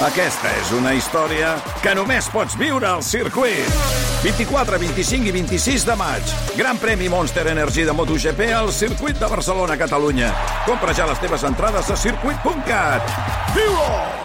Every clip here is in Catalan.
Aquesta és una història que només pots viure al circuit. 24, 25 i 26 de maig. Gran premi Monster Energy de MotoGP al circuit de Barcelona, Catalunya. Compra ja les teves entrades a circuit.cat. Viu-ho!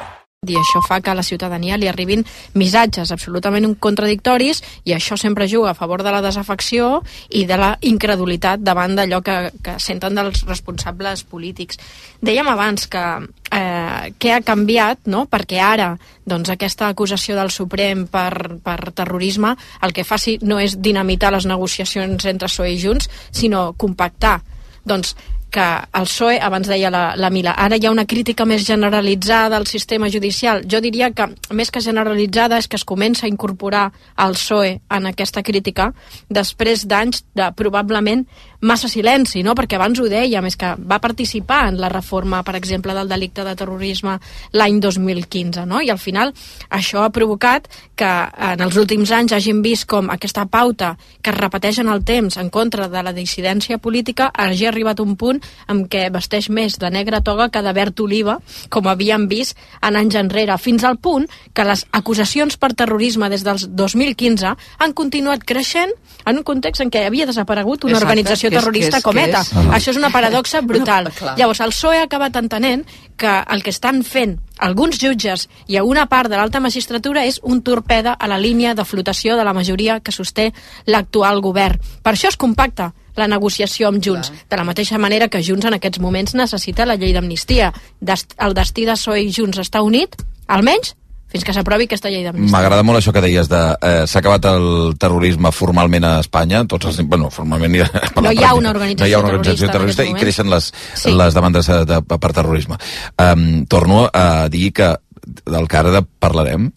i això fa que a la ciutadania li arribin missatges absolutament contradictoris i això sempre juga a favor de la desafecció i de la incredulitat davant d'allò que, que senten dels responsables polítics. Dèiem abans que eh, què ha canviat, no? perquè ara doncs, aquesta acusació del Suprem per, per terrorisme el que faci no és dinamitar les negociacions entre PSOE i Junts, sinó compactar doncs que el PSOE, abans deia la, la Mila, ara hi ha una crítica més generalitzada al sistema judicial. Jo diria que més que generalitzada és que es comença a incorporar el PSOE en aquesta crítica després d'anys de probablement massa silenci, no? perquè abans ho deia, més que va participar en la reforma, per exemple, del delicte de terrorisme l'any 2015, no? i al final això ha provocat que en els últims anys hagin vist com aquesta pauta que es repeteix en el temps en contra de la dissidència política hagi arribat un punt en què vesteix més de negra toga que de verd oliva, com havíem vist en anys enrere, fins al punt que les acusacions per terrorisme des del 2015 han continuat creixent en un context en què havia desaparegut una Exacte, organització terrorista és, com ETA. És? Això és una paradoxa brutal. No, Llavors, el PSOE ha acabat entenent que el que estan fent alguns jutges i a una part de l'alta magistratura és un torpeda a la línia de flotació de la majoria que sosté l'actual govern. Per això es compacta la negociació amb Junts, Clar. de la mateixa manera que Junts en aquests moments necessita la llei d'amnistia. El destí de PSOE i Junts està unit, almenys fins que s'aprovi aquesta llei d'amnistia. M'agrada molt això que deies de eh, s'ha acabat el terrorisme formalment a Espanya, tots els, bueno, formalment ha, no hi ha una organització, no hi ha una organització terrorista, terrorista i creixen les, sí. les demandes de, de, per terrorisme. Um, torno a dir que del que ara parlarem,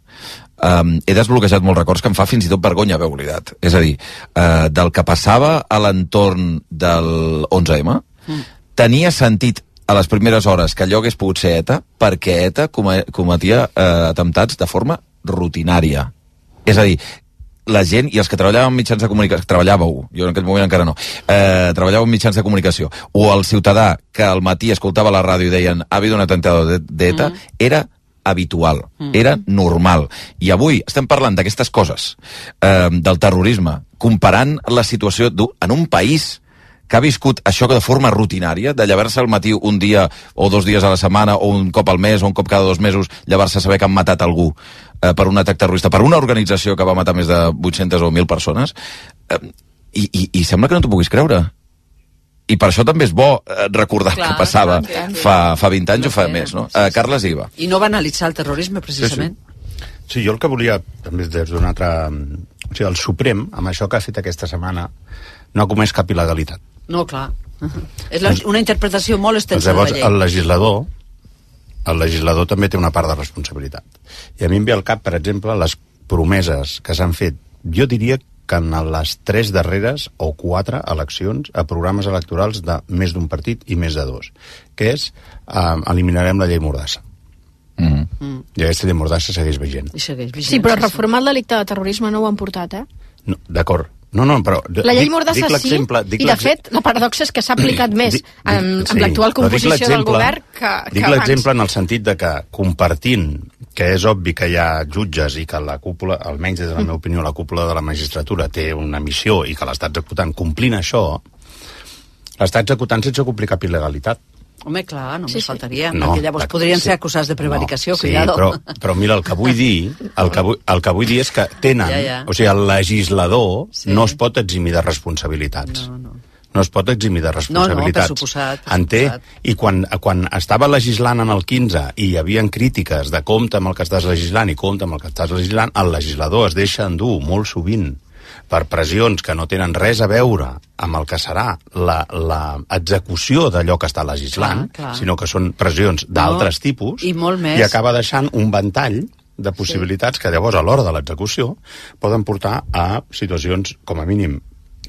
um, he desbloquejat molts records que em fa fins i tot vergonya haver oblidat. És a dir, uh, del que passava a l'entorn del 11M, mm. tenia sentit a les primeres hores que allò hagués pogut ser ETA perquè ETA cometia eh, atemptats de forma rutinària. És a dir, la gent i els que treballàvem en mitjans de comunicació, treballàveu, jo en aquell moment encara no, eh, treballàveu en mitjans de comunicació, o el ciutadà que al matí escoltava la ràdio i deien ha habido un atentado d'ETA, mm. era habitual, mm. era normal. I avui estem parlant d'aquestes coses, eh, del terrorisme, comparant la situació en un país que ha viscut això de forma rutinària, de llevar-se al matí un dia o dos dies a la setmana, o un cop al mes, o un cop cada dos mesos, llevar-se a saber que han matat algú eh, per un atac terrorista, per una organització que va matar més de 800 o 1.000 persones, eh, i, i, i sembla que no t'ho puguis creure. I per això també és bo eh, recordar clar, que passava clar, clar. fa, fa 20 anys no o fa més, no? Sí, eh, Carles Iva. I no va analitzar el terrorisme, precisament. Sí, sí. sí jo el que volia, també des d'un altre... O sigui, el Suprem, amb això que ha fet aquesta setmana, no ha comès cap il·legalitat no, clar. Uh -huh. És la, una interpretació molt extensa llavors, de la llei. el legislador el legislador també té una part de responsabilitat. I a mi em ve al cap, per exemple, les promeses que s'han fet, jo diria que en les tres darreres o quatre eleccions a programes electorals de més d'un partit i més de dos, que és eh, eliminarem la llei Mordassa. Mm. Mm. I aquesta llei Mordassa segueix vigent. I segueix vigent. Sí, però reformar el delicte de terrorisme no ho han portat, eh? No, D'acord, no, no, però... La llei Mordassa sí, i de fet la paradoxa és que s'ha aplicat més dic, dic, amb, amb sí, l'actual composició del govern que, que Dic l'exemple en el sentit de que compartint que és obvi que hi ha jutges i que la cúpula, almenys des de la meva opinió, la cúpula de la magistratura té una missió i que l'està executant complint això, l'està executant sense complir cap il·legalitat. Home, clar, només sí, sí. faltaria, no, perquè llavors podrien sí, ser acusats de prevaricació, no, sí, cuidado. Però, però mira, el que vull dir, el que vull, el que vull dir és que tenen, ja, ja. o sigui, el legislador sí. no es pot eximir de responsabilitats. No, no. No es pot eximir de responsabilitats. No, no, per suposat. Per Entè? I quan, quan estava legislant en el 15 i hi havia crítiques de compte amb el que estàs legislant i compte amb el que estàs legislant, el legislador es deixa endur molt sovint per pressions que no tenen res a veure amb el que serà l'execució d'allò que està legislant, clar, clar. sinó que són pressions d'altres no, tipus, i, molt més. i acaba deixant un ventall de possibilitats sí. que llavors a l'hora de l'execució poden portar a situacions, com a mínim,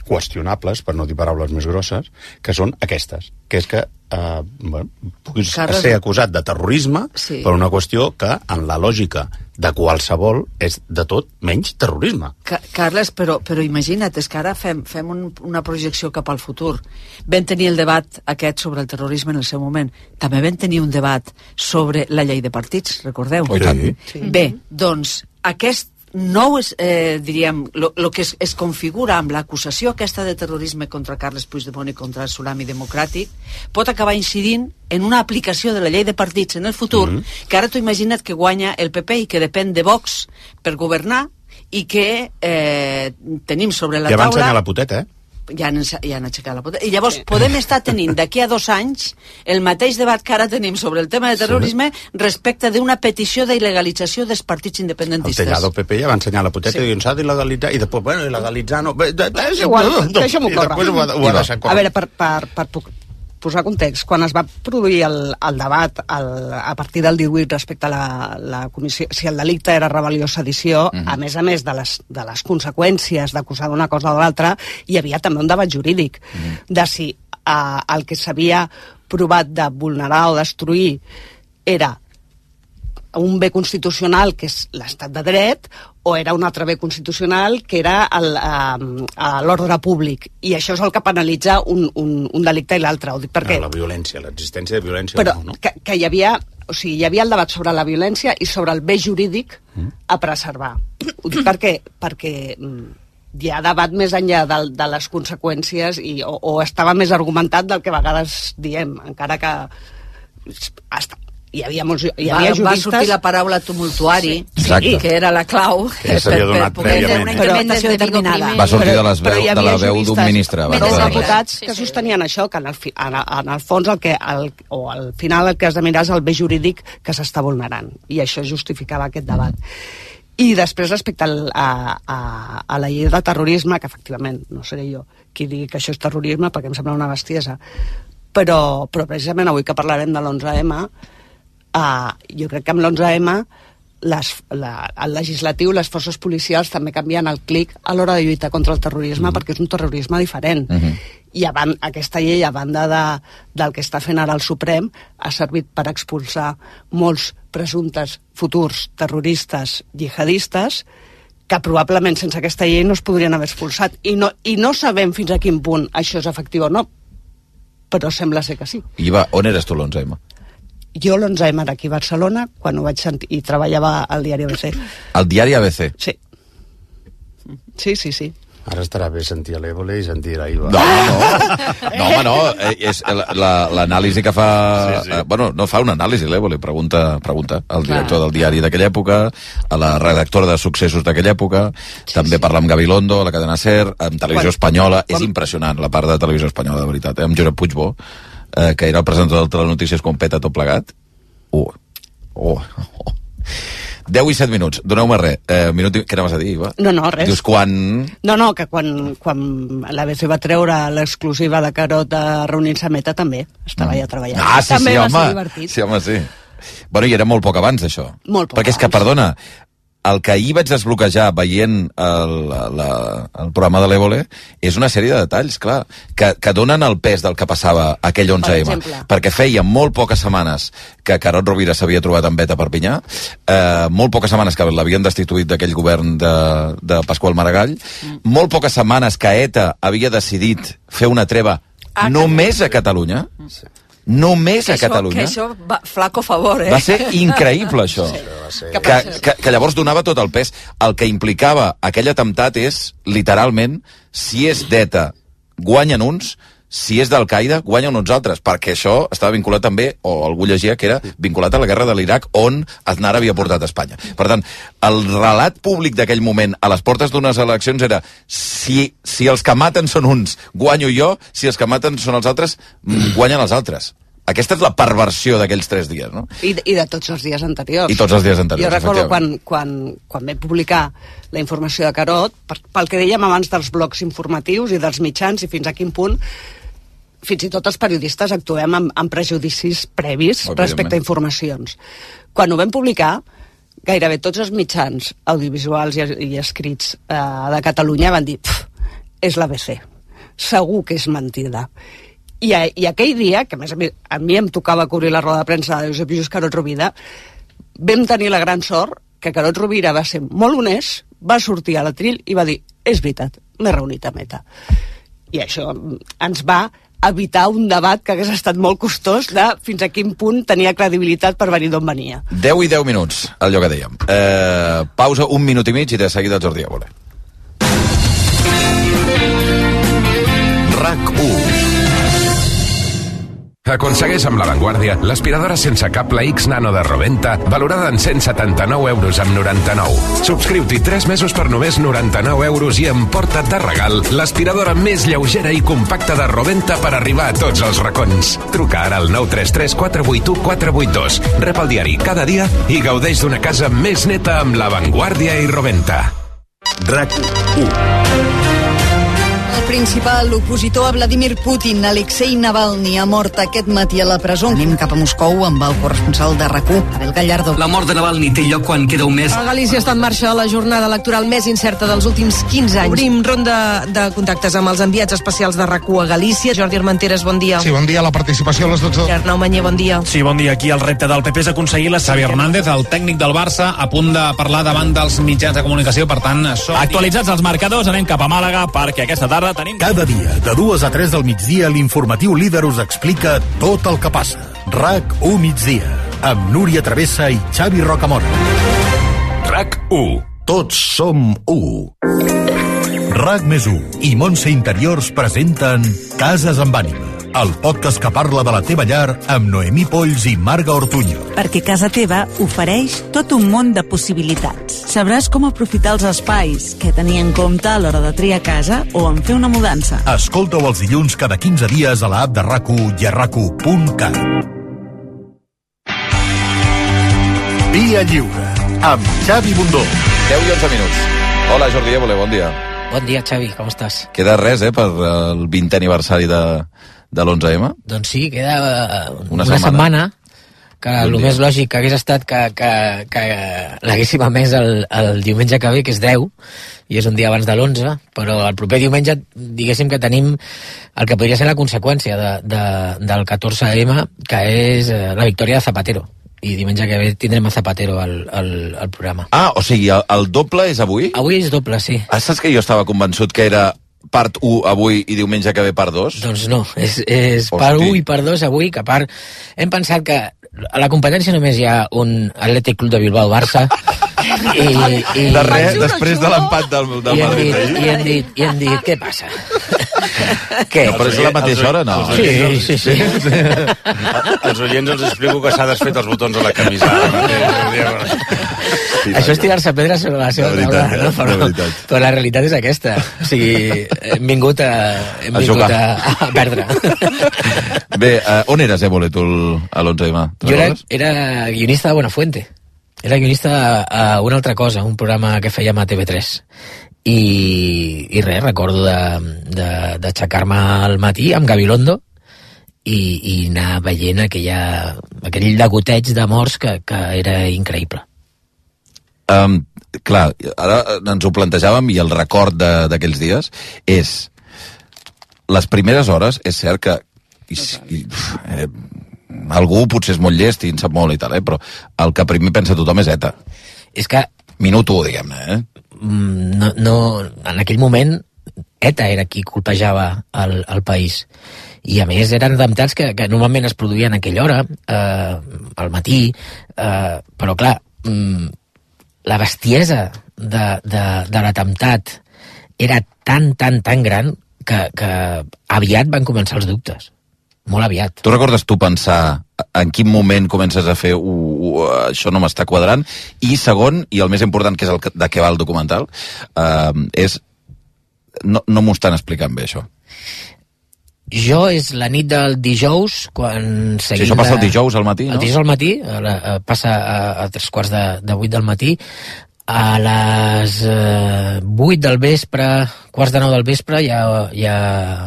qüestionables, per no dir paraules més grosses, que són aquestes, que és que eh, bueno, puguis Carles... ser acusat de terrorisme sí. per una qüestió que, en la lògica de qualsevol, és de tot menys terrorisme. Ca Carles, però, però imagina't, és que ara fem, fem un, una projecció cap al futur. Vam tenir el debat aquest sobre el terrorisme en el seu moment. També vam tenir un debat sobre la llei de partits, recordeu? Oh, sí. sí. Bé, doncs, aquest nou és, eh, diríem, el que es, es configura amb l'acusació aquesta de terrorisme contra Carles Puigdemont i contra el Tsunami Democràtic pot acabar incidint en una aplicació de la llei de partits en el futur, mm -hmm. que ara t'ho imagina't que guanya el PP i que depèn de Vox per governar i que eh, tenim sobre la taula... Ja va ensenyar la puteta, eh? Ja han, ja han aixecat la potència. I llavors sí. podem estar tenint d'aquí a dos anys el mateix debat que ara tenim sobre el tema de terrorisme sí. respecte d'una petició d'il·legalització dels partits independentistes. El Tellado PP ja va ensenyar la poteta sí. i s'ha d'il·legalitzar i després, bueno, il·legalitzar no... És igual, deixa'm-ho córrer. A veure, per, per, per, posar context, quan es va produir el, el debat el, a partir del 18 respecte a la, la comissió, si el delicte era rebel·lió o sedició, uh mhm. -huh. a més a més de les, de les conseqüències d'acusar d'una cosa o l'altra, hi havia també un debat jurídic uh mhm. -huh. de si eh, el que s'havia provat de vulnerar o destruir era un bé constitucional que és l'estat de dret o era un altre bé constitucional que era l'ordre públic i això és el que penalitza un, un, un delicte i l'altre ho dic perquè... La violència, l'existència de violència però no, no? Que, que hi havia o sigui, hi havia el debat sobre la violència i sobre el bé jurídic mm. a preservar ho dic perquè, perquè mm, hi ha debat més enllà de, de les conseqüències i, o, o estava més argumentat del que a vegades diem, encara que hi havia molts hi havia va, juristes... va sortir la paraula tumultuari sí, que era la clau que per, per poder fer una interpretació determinada. va sortir de, les veu, de la veu d'un ministre va de diputats que sostenien això que en el, en, en el fons el que el, o al final el que has de mirar és el bé jurídic que s'està vulnerant. I això justificava aquest debat. I després, respecte al, a, a, a la llei de terrorisme, que efectivament no seré jo qui digui que això és terrorisme, perquè em sembla una bestiesa, però, però precisament avui que parlarem de l'11M, Uh, jo crec que amb l'11M les, la, el legislatiu, les forces policials també canvien el clic a l'hora de lluitar contra el terrorisme mm. perquè és un terrorisme diferent. Mm -hmm. I a banda, aquesta llei, a banda de, del que està fent ara el Suprem, ha servit per expulsar molts presumptes futurs terroristes jihadistes que probablement sense aquesta llei no es podrien haver expulsat. I no, i no sabem fins a quin punt això és efectiu o no, però sembla ser que sí. I va, on eres tu l'11M? Jo l'11M era aquí a Barcelona, quan ho vaig sentir, i treballava al diari ABC. Al diari ABC? Sí. Sí, sí, sí. Ara estarà bé sentir a l'Évole i sentir a Iva. No, no, no, home, no. Eh, és l'anàlisi que fa... Sí, sí. Eh, bueno, no fa una anàlisi, l'Évole, pregunta, pregunta al director Clar. del diari d'aquella època, a la redactora de successos d'aquella època, sí, també sí. parla amb Gabilondo, a la cadena SER, amb Televisió quan, Espanyola. Quan... És impressionant, la part de Televisió Espanyola, de veritat, eh? amb Josep Puigbó eh, que era el presentador de Telenotícies quan peta tot plegat. Oh, oh, oh. 10 i 7 minuts, doneu-me res. Eh, minut i... Què anaves a dir, Iva? No, no, res. Dius quan... No, no, que quan, quan l'ABC va treure l'exclusiva de Carot a reunir-se a Meta també estava mm. ja treballant. Ah, sí, també sí, home. Sí, home, sí. Bueno, i era molt poc abans, això. Molt poc Perquè és que, perdona, el que ahir vaig desbloquejar veient el, la, el programa de l'Evole és una sèrie de detalls, clar, que, que donen el pes del que passava aquell 11M. Per perquè feia molt poques setmanes que Carot Rovira s'havia trobat amb Beta Perpinyà, eh, molt poques setmanes que l'havien destituït d'aquell govern de, de Pasqual Maragall, mm. molt poques setmanes que ETA havia decidit fer una treva ah, només a Catalunya, sí només que a això, Catalunya. Que això, va, flaco favor, eh? Va ser increïble, això. Sí. Que, que, que llavors donava tot el pes. El que implicava aquell atemptat és, literalment, si és d'ETA, guanyen uns, si és d'Al-Qaeda, guanyen uns altres, perquè això estava vinculat també, o algú llegia que era vinculat a la guerra de l'Iraq, on Aznar havia portat a Espanya. Per tant, el relat públic d'aquell moment a les portes d'unes eleccions era si, si els que maten són uns, guanyo jo, si els que maten són els altres, mm, guanyen els altres. Aquesta és la perversió d'aquells tres dies, no? I, I de tots els dies anteriors. I tots els dies anteriors, Jo recordo quan, quan, quan vam publicar la informació de Carot, per, pel que dèiem abans dels blocs informatius i dels mitjans i fins a quin punt fins i tot els periodistes actuem amb, amb prejudicis previs respecte a informacions. Quan ho vam publicar, gairebé tots els mitjans audiovisuals i, i escrits eh, de Catalunya van dir és l'ABC, segur que és mentida I, a, I aquell dia, que a més a mi, a mi em tocava cobrir la roda de premsa de Josep Lluís Carot Rovira, vam tenir la gran sort que Carot Rovira va ser molt honest, va sortir a l'atril i va dir és veritat, m'he reunit a Meta. I això ens va evitar un debat que hagués estat molt costós de fins a quin punt tenia credibilitat per venir d'on venia. 10 i 10 minuts, allò que dèiem. Eh, pausa un minut i mig i de seguida Jordi Évole. RAC 1 Aconsegueix amb l'avantguàrdia l'aspiradora sense cable X Nano de Roventa, valorada en 179 euros amb 99. Subscriu-t'hi 3 mesos per només 99 euros i emporta't de regal l'aspiradora més lleugera i compacta de Roventa per arribar a tots els racons. Truca ara al 933 481 482. Rep el diari cada dia i gaudeix d'una casa més neta amb l'avantguàrdia i Roventa. RAC 1 principal opositor a Vladimir Putin, Alexei Navalny, ha mort aquest matí a la presó. Anem cap a Moscou amb el corresponsal de rac Abel Gallardo. La mort de Navalny té lloc quan queda un mes. A Galícia està en marxa la jornada electoral més incerta dels últims 15 anys. Obrim ronda de contactes amb els enviats especials de rac a Galícia. Jordi Armenteres, bon dia. Sí, bon dia. La participació a les 12. Arnau Manyer, bon dia. Sí, bon dia. Aquí el repte del PP és aconseguir la... Xavi Hernández, el tècnic del Barça, a punt de parlar davant dels mitjans de comunicació, per tant... Som... Actualitzats els marcadors, anem cap a Màlaga, perquè aquesta tarda tenim... Cada dia de 2 a 3 del migdia, l'informatiu líder us explica tot el que passa. RAC 1 migdia, amb Núria Travessa i Xavi Rocamora. RAC 1. Tots som 1. RAC més 1 i Montse Interiors presenten Cases amb ànima el podcast que parla de la teva llar amb Noemí Polls i Marga Ortuño. Perquè casa teva ofereix tot un món de possibilitats. Sabràs com aprofitar els espais, que tenir en compte a l'hora de triar casa o en fer una mudança. Escolta-ho els dilluns cada 15 dies a l'app de rac i a rac Via Lliure, amb Xavi Bundó. 10 i 11 minuts. Hola, Jordi Évole, bon dia. Bon dia, Xavi, com estàs? Queda res, eh, per el 20è aniversari de, de l'11M? Doncs sí, queda uh, una, una setmana. setmana que el més lògic que hagués estat que, que, que l'haguéssim emès el, el diumenge que ve, que és 10, i és un dia abans de l'11, però el proper diumenge diguéssim que tenim el que podria ser la conseqüència de, de, del 14M, que és eh, la victòria de Zapatero i diumenge que ve tindrem a Zapatero al, al, al programa. Ah, o sigui, el, el doble és avui? Avui és doble, sí. Ah, saps que jo estava convençut que era part 1 avui i diumenge que ve part 2? Doncs no, és, és part 1 i part 2 avui, que part... Hem pensat que a la competència només hi ha un Atlètic Club de Bilbao-Barça i, i, de res, després de l'empat del, del i Madrid dit, i, hem dit, i hem dit, què passa? Què? No, però és la mateixa hora, no? Sí, sí, sí. Als oients els explico que s'ha desfet els botons de la camisa. Això és tirar-se pedres sobre la seva taula, no? Però, la però la realitat és aquesta. O sigui, hem vingut a, hem a vingut a, a perdre. Bé, uh, on eres, Évole, tu, a l'11M? Jo era, era guionista de Buenafuente. Era guionista a una altra cosa, un programa que fèiem a TV3 i, i res, recordo d'aixecar-me al matí amb Gabilondo i, i anar veient aquella, aquell degoteig de morts que, que era increïble. Um, clar, ara ens ho plantejàvem i el record d'aquells dies és les primeres hores, és cert que i, i, eh, algú potser és molt llest i en sap molt i tal, eh, però el que primer pensa tothom és ETA. És que... Minut 1, diguem-ne, eh? Mm, no, no, en aquell moment ETA era qui colpejava el, el país i a més eren atemptats que, que normalment es produïen a aquella hora eh, al matí eh, però clar mm, la bestiesa de, de, de l'atemptat era tan, tan, tan gran que, que aviat van començar els dubtes. Molt aviat. Tu recordes tu pensar en quin moment comences a fer uh, uh, això no m'està quadrant? I segon, i el més important que és el que, de què va el documental uh, és no, no m'ho estan explicant bé això jo és la nit del dijous quan seguim... Si això passa el dijous al matí, no? El dijous al matí, a la, a, passa a, a tres quarts de, de vuit del matí, a les eh, 8 del vespre, quarts de nou del vespre, hi ha, hi ha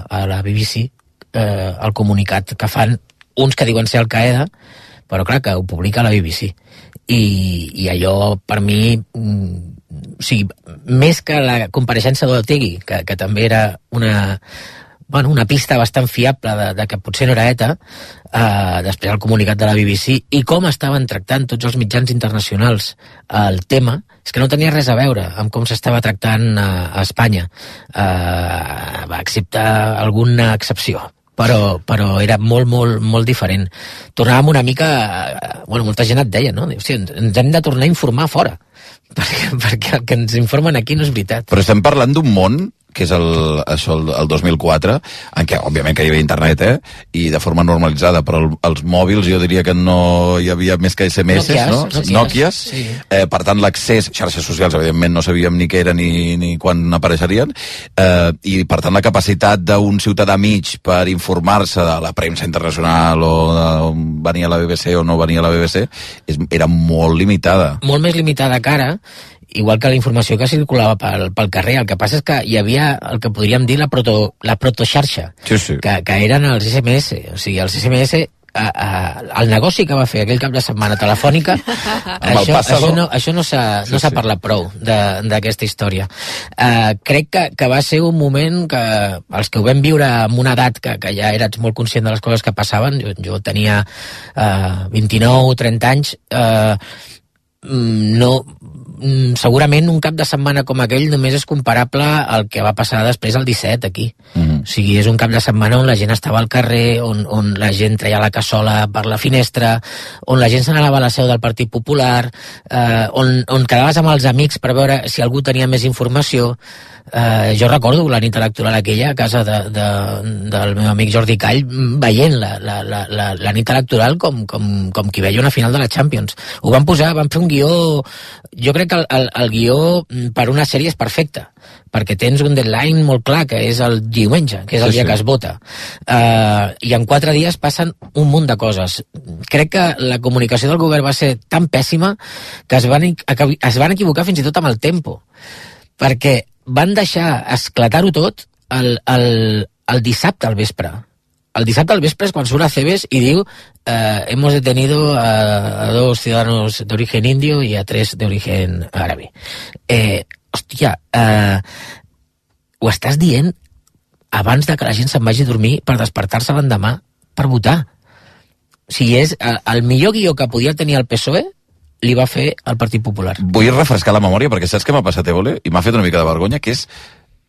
a la BBC eh, el comunicat que fan uns que diuen ser Al Qaeda, però clar, que ho publica la BBC. I, i allò, per mi, mm, o sigui, més que la compareixença d'Otegui, que, que també era una, bueno, una pista bastant fiable de, de que potser no era ETA, eh, després el comunicat de la BBC, i com estaven tractant tots els mitjans internacionals el tema, és que no tenia res a veure amb com s'estava tractant a, a Espanya, eh, excepte alguna excepció però, però era molt, molt, molt diferent. Tornàvem una mica... eh, Bueno, molta gent et deia, no? Ens ens hem de tornar a informar fora, perquè, perquè el que ens informen aquí no és veritat. Però estem parlant d'un món que és el, això, el, el 2004, en què, òbviament, que hi havia internet, eh? I de forma normalitzada, però el, els mòbils jo diria que no hi havia més que SMS, Nokias, no? Nokias, Nokias. sí. Eh, per tant, l'accés, xarxes socials, evidentment, no sabíem ni què era ni, ni quan apareixerien, eh, i per tant la capacitat d'un ciutadà mig per informar-se de la premsa internacional o de on venia la BBC o no venia la BBC, és, era molt limitada. molt més limitada que ara, igual que la informació que circulava pel, pel carrer. El que passa és que hi havia el que podríem dir la, proto, la protoxarxa, Sí, sí. que, que eren els SMS. O sigui, els SMS a, a, el negoci que va fer aquell cap de setmana telefònica el això, això, no, això no s'ha Sí, no s'ha sí. parlat prou de- d'aquesta història uh, crec que, que va ser un moment que els que ho vam viure amb una edat que, que ja eres molt conscient de les coses que passaven jo, jo tenia uh, 29 30 anys uh, no segurament un cap de setmana com aquell només és comparable al que va passar després el 17 aquí. Mm -hmm. O sigui, és un cap de setmana on la gent estava al carrer, on, on la gent treia la cassola per la finestra, on la gent s'anava a la seu del Partit Popular, eh, on, on quedaves amb els amics per veure si algú tenia més informació. Eh, jo recordo la nit electoral aquella a casa de, de, del meu amic Jordi Call mm, veient la, la, la, la, la nit electoral com, com, com qui veia una final de la Champions. Ho van posar, van fer un guió... Jo crec que el, el, el guió mm, per una sèrie és perfecte, perquè tens un deadline molt clar, que és el diumenge, que és el Sí, dia sí. que es vota. Uh, I en quatre dies passen un munt de coses. Crec que la comunicació del govern va ser tan pèssima que es van, es van equivocar fins i tot amb el tempo perquè van deixar esclatar-ho tot el, el, el dissabte al vespre. El dissabte al vespre és quan surt a Cebes i diu eh, hemos detenido a, a dos ciudadanos de origen indio y a tres de origen árabe. Eh, hòstia, eh, ho estàs dient abans de que la gent se'n vagi a dormir per despertar-se l'endemà per votar. O sigui, és el, el millor guió que podia tenir el PSOE li va fer el Partit Popular. Vull refrescar la memòria perquè saps què m'ha passat, Évole? I m'ha fet una mica de vergonya, que és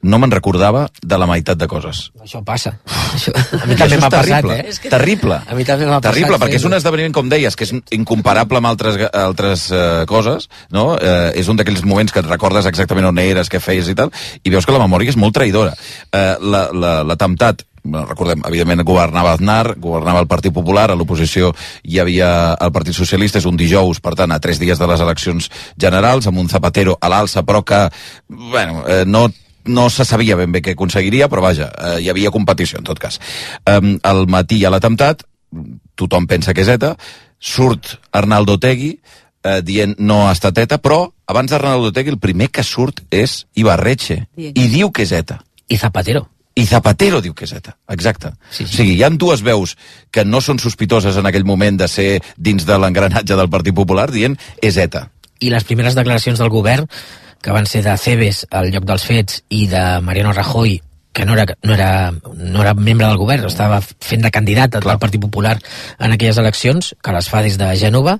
no me'n recordava de la meitat de coses. Això passa. Això, a mi també m'ha és passat, terrible, eh? Terrible. A mi també m'ha passat. Terrible, perquè és un esdeveniment, com deies, que és incomparable amb altres, altres eh, coses, no? Eh, és un d'aquells moments que et recordes exactament on eres, què feies i tal, i veus que la memòria és molt traïdora. Eh, la- la- L'atemptat, bueno, recordem, evidentment governava Aznar, governava el Partit Popular, a l'oposició hi havia el Partit Socialista, és un dijous, per tant, a tres dies de les eleccions generals, amb un Zapatero a l'alça, però que, bueno, eh, no no se sabia ben bé què aconseguiria, però vaja, eh, hi havia competició, en tot cas. Um, al matí ha l'atemptat, tothom pensa que és ETA, surt Arnaldo Tegui eh, dient no ha estat ETA, però abans d'Arnaldo Tegui el primer que surt és Ibarretxe, i diu que és ETA. I Zapatero. I Zapatero diu que és ETA, exacte. Sí, sí. O sigui, hi han dues veus que no són sospitoses en aquell moment de ser dins de l'engranatge del Partit Popular dient és ETA. I les primeres declaracions del govern, que van ser de Cebes al lloc dels fets i de Mariano Rajoy, que no era, no era, no era membre del govern, estava fent de candidat del Partit Popular en aquelles eleccions, que les fa des de Gènova,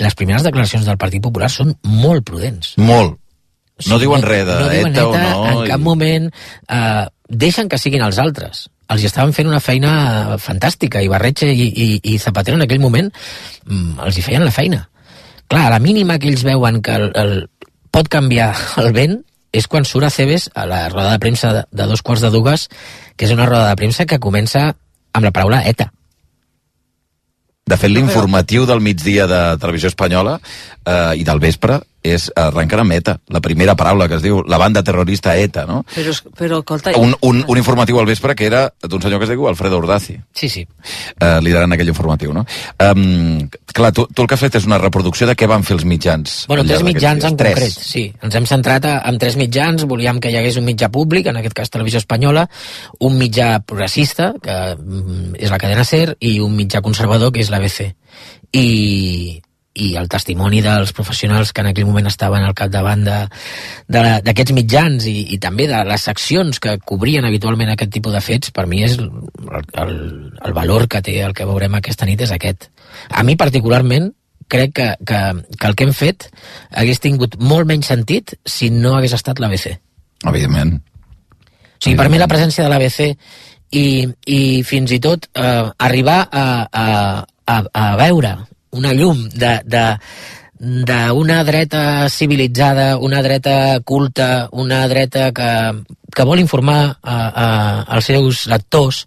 les primeres declaracions del Partit Popular són molt prudents. Molt. No diuen res de no diuen ETA o ETA no. En cap i- moment eh, deixen que siguin els altres. Els estaven fent una feina fantàstica i Barretxe i, i, i Zapatero en aquell moment mm, els hi feien la feina. Clar, a la mínima que ells veuen que el, el, pot canviar el vent és quan surt a Cebes a la roda de premsa de, de dos quarts de dues, que és una roda de premsa que comença amb la paraula ETA. De fet, l'informatiu del migdia de Televisió Espanyola eh, i del vespre és arrenquen amb ETA, la primera paraula que es diu, la banda terrorista ETA, no? Però, però escolta... Un, un, un informatiu al vespre que era d'un senyor que es diu Alfredo Urdaci, Sí, sí. eh, liderant aquell informatiu, no? Um, clar, tu, tu el que has fet és una reproducció de què van fer els mitjans. Bueno, tres mitjans en. Tres. concret, sí. Ens hem centrat a, en tres mitjans, volíem que hi hagués un mitjà públic, en aquest cas Televisió Espanyola, un mitjà progressista, que mm, és la cadena SER, i un mitjà conservador, que és l'ABC. I, i el testimoni dels professionals que en aquell moment estaven al capdavant d'aquests mitjans i, i també de les seccions que cobrien habitualment aquest tipus de fets, per mi és el, el, el valor que té el que veurem aquesta nit és aquest. A mi particularment crec que, que, que el que hem fet hagués tingut molt menys sentit si no hagués estat l'ABC. Evidentment. O sigui, per mi la presència de l'ABC i, i fins i tot eh, arribar a, a, a, a veure una llum de, de, d'una dreta civilitzada, una dreta culta, una dreta que, que vol informar a, a, als seus lectors,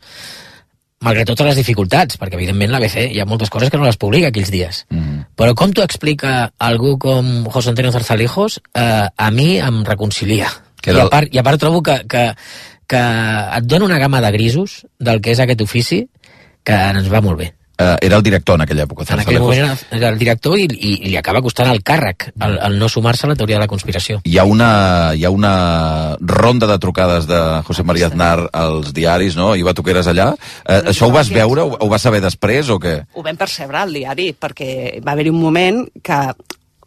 malgrat totes les dificultats, perquè evidentment l'ABC hi ha moltes coses que no les publica aquells dies. Mm. Però com t'ho explica algú com José Antonio Zarzalijos, eh, a mi em reconcilia. I a, part, I a part trobo que, que, que et dona una gamma de grisos del que és aquest ofici que ens va molt bé eh, era el director en aquella època. En aquell moment era, era el director i, i, i li acaba costant el càrrec el, el no sumar-se a la teoria de la conspiració. Hi ha una, hi ha una ronda de trucades de José María Aznar als diaris, no? I va tu que eres allà. Eh, això ho vas veure? Ho, ho vas saber després o què? Ho vam percebre al diari, perquè va haver-hi un moment que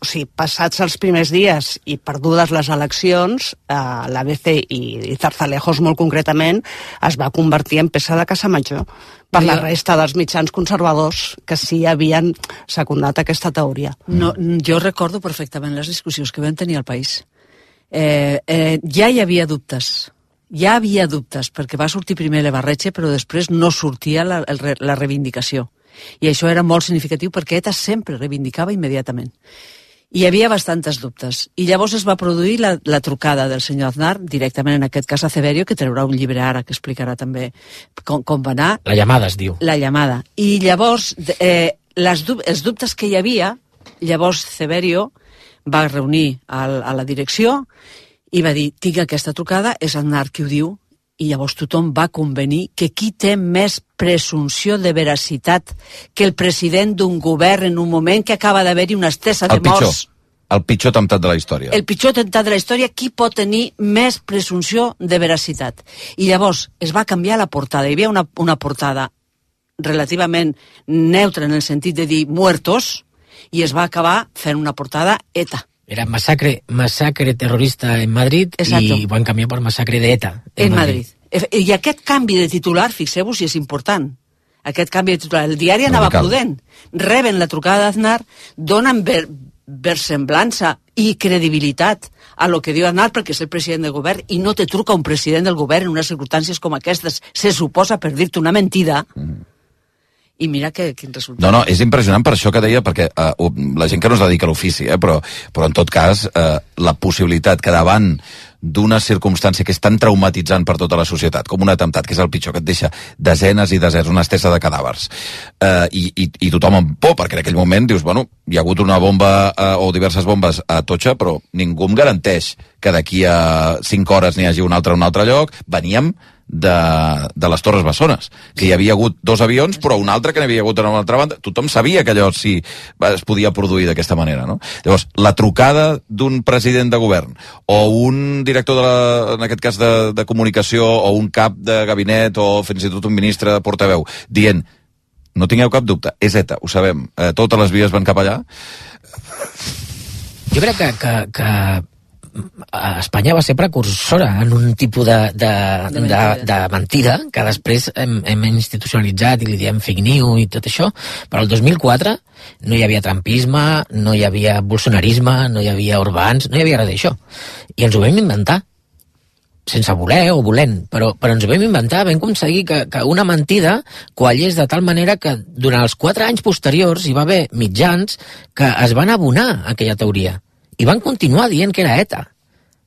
o sigui, passats els primers dies i perdudes les eleccions, eh, l'ABC i, i Zarzalejos molt concretament es va convertir en peça de casa major per la resta dels mitjans conservadors que sí havien secundat aquesta teoria. No, jo recordo perfectament les discussions que vam tenir al país. Eh, eh, ja hi havia dubtes, ja havia dubtes, perquè va sortir primer l'Ebarretxe, però després no sortia la, la reivindicació. I això era molt significatiu perquè ETA sempre reivindicava immediatament hi havia bastantes dubtes. I llavors es va produir la, la trucada del senyor Aznar, directament en aquest cas a Severio, que traurà un llibre ara que explicarà també com, com va anar. La llamada es diu. La llamada. I llavors, eh, les, els dubtes que hi havia, llavors Severio va reunir al, a la direcció i va dir, tinc aquesta trucada, és Aznar qui ho diu, i llavors tothom va convenir que qui té més presumpció de veracitat que el president d'un govern en un moment que acaba d'haver-hi una estesa de morts. El pitjor atemptat de la història. El pitjor atemptat de la història, qui pot tenir més presumpció de veracitat? I llavors es va canviar la portada. Hi havia una, una portada relativament neutra en el sentit de dir muertos i es va acabar fent una portada ETA era massacre, massacre terrorista en Madrid Exacto. i van canviar per massacre d'ETA en, en Madrid. Madrid. I aquest canvi de titular, fixeu-vos si és important, aquest canvi de titular. El diari anava no prudent. Reben la trucada d'Aznar, donen ver, versemblança i credibilitat a lo que diu Aznar perquè és el president del govern i no te truca un president del govern en unes circumstàncies com aquestes. Se suposa per dir-te una mentida. Mm i mira que, quin resultat. No, no, és impressionant per això que deia, perquè uh, la gent que no es dedica a l'ofici, eh, però, però en tot cas, uh, la possibilitat que davant d'una circumstància que és tan traumatitzant per tota la societat, com un atemptat, que és el pitjor, que et deixa desenes i desenes, una estesa de cadàvers, uh, i, i, i tothom amb por, perquè en aquell moment dius, bueno, hi ha hagut una bomba uh, o diverses bombes a Totxa, però ningú em garanteix que d'aquí a 5 hores n'hi hagi un altre a un altre lloc. Veníem de, de les Torres Bessones, que hi havia hagut dos avions, però un altre que n'hi havia hagut a una altra banda. Tothom sabia que allò sí es podia produir d'aquesta manera, no? Llavors, la trucada d'un president de govern o un director, de la, en aquest cas, de, de comunicació o un cap de gabinet o fins i tot un ministre de portaveu dient no tingueu cap dubte, és ETA, ho sabem, eh, totes les vies van cap allà. Jo crec que, que, que Espanya va ser precursora en un tipus de, de, de, mentida. de, de mentida que després hem, hem institucionalitzat i li diem fake news i tot això, però el 2004 no hi havia trampisme, no hi havia bolsonarisme, no hi havia urbans, no hi havia res d'això. I ens ho vam inventar sense voler o volent, però, però ens ho vam inventar, vam aconseguir que, que una mentida quallés de tal manera que durant els quatre anys posteriors hi va haver mitjans que es van abonar a aquella teoria i van continuar dient que era ETA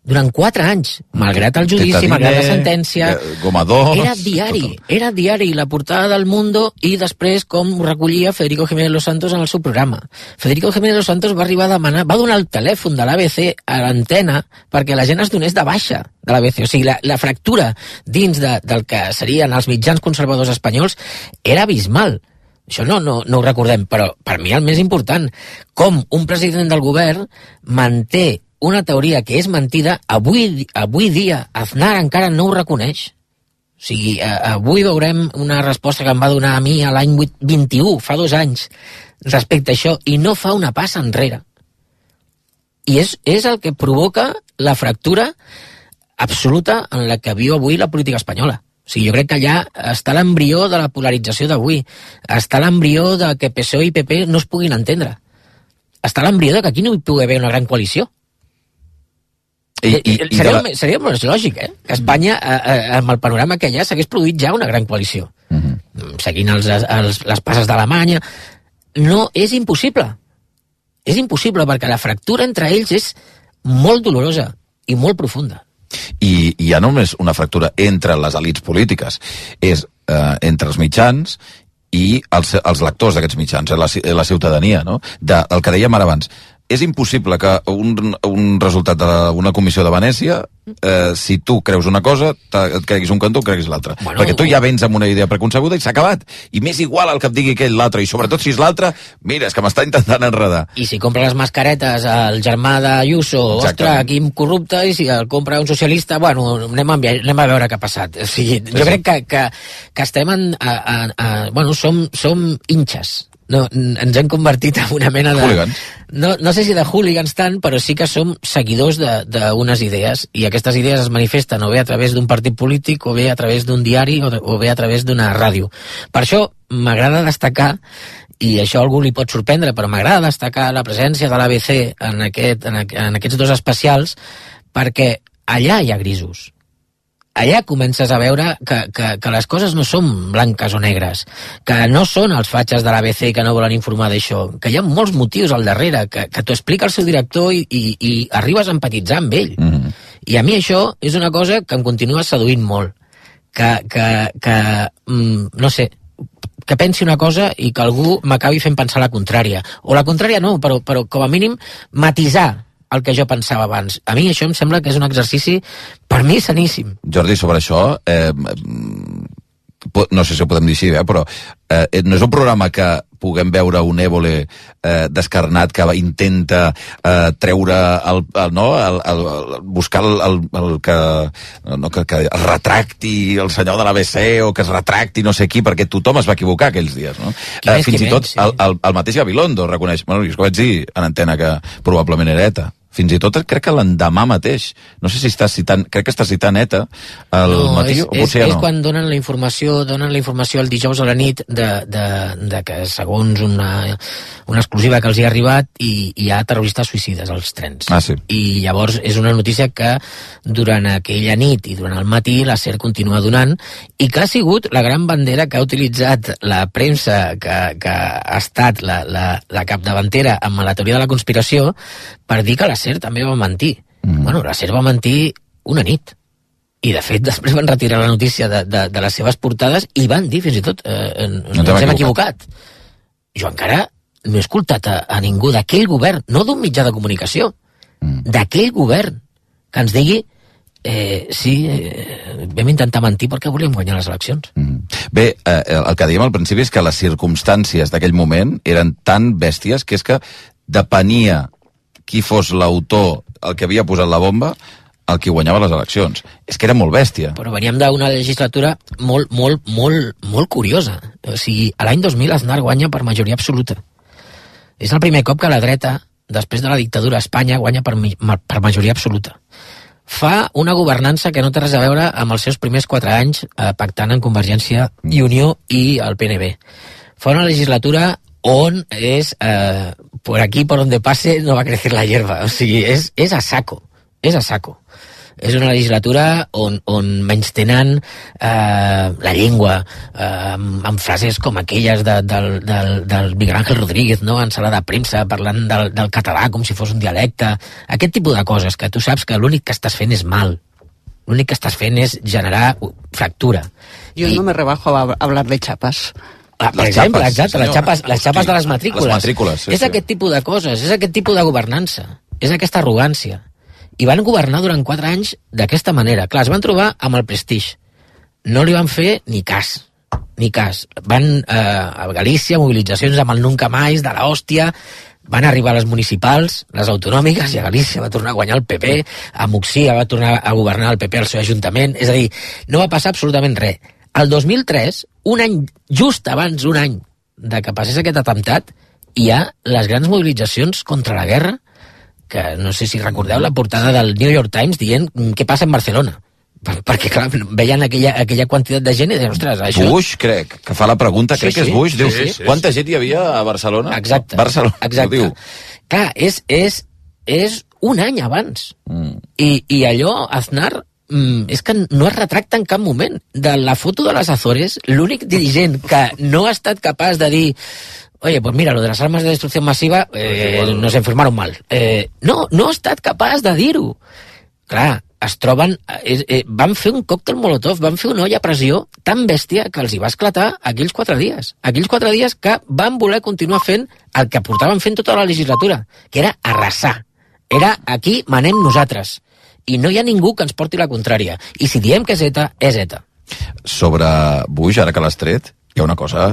durant quatre anys, malgrat el judici, malgrat la sentència... Eh, Gomador... Era diari, era diari la portada del Mundo i després com recollia Federico Jiménez Los Santos en el seu programa. Federico Jiménez Los Santos va arribar a demanar, va donar el telèfon de l'ABC a l'antena perquè la gent es donés de baixa de l'ABC. O sigui, la, la fractura dins de, del que serien els mitjans conservadors espanyols era abismal. Això no, no, no ho recordem, però per mi el més important, com un president del govern manté una teoria que és mentida, avui, avui dia Aznar encara no ho reconeix. O sigui, avui veurem una resposta que em va donar a mi a l'any 21, fa dos anys, respecte a això i no fa una passa enrere. I és, és el que provoca la fractura absoluta en la que viu avui la política espanyola. O sigui, jo crec que allà està l'embrió de la polarització d'avui. Està l'embrió de que PSOE i PP no es puguin entendre. Està l'embrió de que aquí no hi pugui haver una gran coalició. I, i, i seria, la... seria més lògic, eh? Que Espanya, eh, eh, amb el panorama que hi ha, s'hagués produït ja una gran coalició. Uh mhm. -huh. Seguint els, els, les passes d'Alemanya. No, és impossible. És impossible perquè la fractura entre ells és molt dolorosa i molt profunda. I, hi ha només una fractura entre les elites polítiques. És eh, entre els mitjans i els, els lectors d'aquests mitjans, eh, la, la ciutadania, no? De, el que dèiem ara abans, és impossible que un, un resultat d'una comissió de Venècia, eh, si tu creus una cosa, et creguis un cantó o creguis l'altre. Bueno, Perquè tu ja vens amb una idea preconcebuda i s'ha acabat. I m'és igual el que et digui aquell l'altre, i sobretot si és l'altre, mira, és que m'està intentant enredar. I si compra les mascaretes al germà d'Ayuso, ostres, Quim corrupte, i si el compra un socialista, bueno, anem a, anem a veure què ha passat. O sigui, jo crec que, que, que estem en... A, a, a, bueno, som, som hinxes no, ens hem convertit en una mena de... Hooligans. No, no sé si de hooligans tant, però sí que som seguidors d'unes idees, i aquestes idees es manifesten o bé a través d'un partit polític, o bé a través d'un diari, o, o bé a través d'una ràdio. Per això m'agrada destacar i això algú li pot sorprendre, però m'agrada destacar la presència de l'ABC en, aquest, en, en aquests dos especials perquè allà hi ha grisos allà comences a veure que, que, que les coses no són blanques o negres, que no són els fatxes de l'ABC que no volen informar d'això, que hi ha molts motius al darrere, que, que t'ho explica el seu director i, i, i arribes a empatitzar amb ell. Mm -hmm. I a mi això és una cosa que em continua seduint molt, que, que, que mm, no sé, que pensi una cosa i que algú m'acabi fent pensar la contrària. O la contrària no, però, però com a mínim matisar el que jo pensava abans. A mi això em sembla que és un exercici, per mi, saníssim. Jordi, sobre això, eh, no sé si ho podem dir així, eh, però eh, no és un programa que puguem veure un Évole eh, descarnat que intenta eh, treure el, el, no, el, el, el, buscar el, el, el que, no, que, que es retracti el senyor de l'ABC o que es retracti no sé qui, perquè tothom es va equivocar aquells dies. No? Eh, fins i tot sí. el, el, el mateix Gabilondo reconeix, bueno, jo vaig dir en antena que probablement era ETA fins i tot crec que l'endemà mateix, no sé si està citant, crec que està citant ETA al no, matí, és, o potser és, no. És quan donen la informació, donen la informació el dijous a la nit de, de, de que segons una, una exclusiva que els hi ha arribat i hi ha terroristes suïcides als trens. Ah, sí. I llavors és una notícia que durant aquella nit i durant el matí la SER continua donant i que ha sigut la gran bandera que ha utilitzat la premsa que, que ha estat la, la, la capdavantera amb la teoria de la conspiració per dir que la SER també va mentir. Mm. Bueno, la SER va mentir una nit. I, de fet, després van retirar la notícia de, de, de les seves portades i van dir, fins i tot, eh, no ens hem equivocat. Jo encara no he escoltat a, a ningú d'aquell govern, no d'un mitjà de comunicació, mm. d'aquell govern, que ens digui eh, sí, eh, vam intentar mentir perquè volíem guanyar les eleccions. Mm. Bé, eh, el que dèiem al principi és que les circumstàncies d'aquell moment eren tan bèsties que és que depenia qui fos l'autor, el que havia posat la bomba, el qui guanyava les eleccions. És que era molt bèstia. Però veníem d'una legislatura molt, molt, molt, molt curiosa. O sigui, l'any 2000 Aznar guanya per majoria absoluta. És el primer cop que la dreta, després de la dictadura a Espanya, guanya per, per majoria absoluta. Fa una governança que no té res a veure amb els seus primers quatre anys eh, pactant en Convergència i Unió i el PNB. Fa una legislatura on és eh, por aquí por donde pase no va a crecer la hierba. O sigui, és, és a saco és a saco. És una legislatura on, on menys tenen eh, la llengua eh, amb, amb frases com aquelles de, del, del, del Miguel Ángel Rodríguez no? en sala de premsa parlant del, del català com si fos un dialecte. Aquest tipus de coses que tu saps que l'únic que estàs fent és mal. L'únic que estàs fent és generar fractura. Jo I... no me rebajo a hablar de chapas Ah, per les exemple, xapes, exacte, les xapes, les xapes de les matrícules. Les matrícules, sí, És sí. aquest tipus de coses, és aquest tipus de governança, és aquesta arrogància. I van governar durant quatre anys d'aquesta manera. Clar, es van trobar amb el prestigi. No li van fer ni cas, ni cas. Van eh, a Galícia, mobilitzacions amb el Nunca Més, de l'Hòstia, van arribar a les municipals, les autonòmiques, i a Galícia va tornar a guanyar el PP, a Muxia va tornar a governar el PP al seu ajuntament, és a dir, no va passar absolutament res el 2003, un any, just abans un any de que passés aquest atemptat, hi ha les grans mobilitzacions contra la guerra, que no sé si recordeu la portada del New York Times dient mm, què passa en Barcelona per, perquè clar, veien aquella, aquella quantitat de gent i deien, ostres, això... Bush, crec, que fa la pregunta, Sí, crec que sí. és Bush, diu, Sí, sí. quanta gent hi havia a Barcelona? Exacte. Barcelona, Exacte. ho diu. Clar, és, és, és un any abans. Mm. I, I allò, Aznar, és que no es retracta en cap moment. De la foto de les Azores, l'únic dirigent que no ha estat capaç de dir Oye, pues mira, lo de las armas de destrucción masiva eh, nos informaron mal. Eh, no, no ha estat capaç de dir-ho. Clar, es troben... Eh, eh, van fer un còctel molotov, van fer una olla a pressió tan bèstia que els hi va esclatar aquells quatre dies. Aquells quatre dies que van voler continuar fent el que portaven fent tota la legislatura, que era arrasar. Era aquí manem nosaltres. I no hi ha ningú que ens porti la contrària. I si diem que és ETA, és ETA. Sobre Bush, ara que l'has tret, hi ha una cosa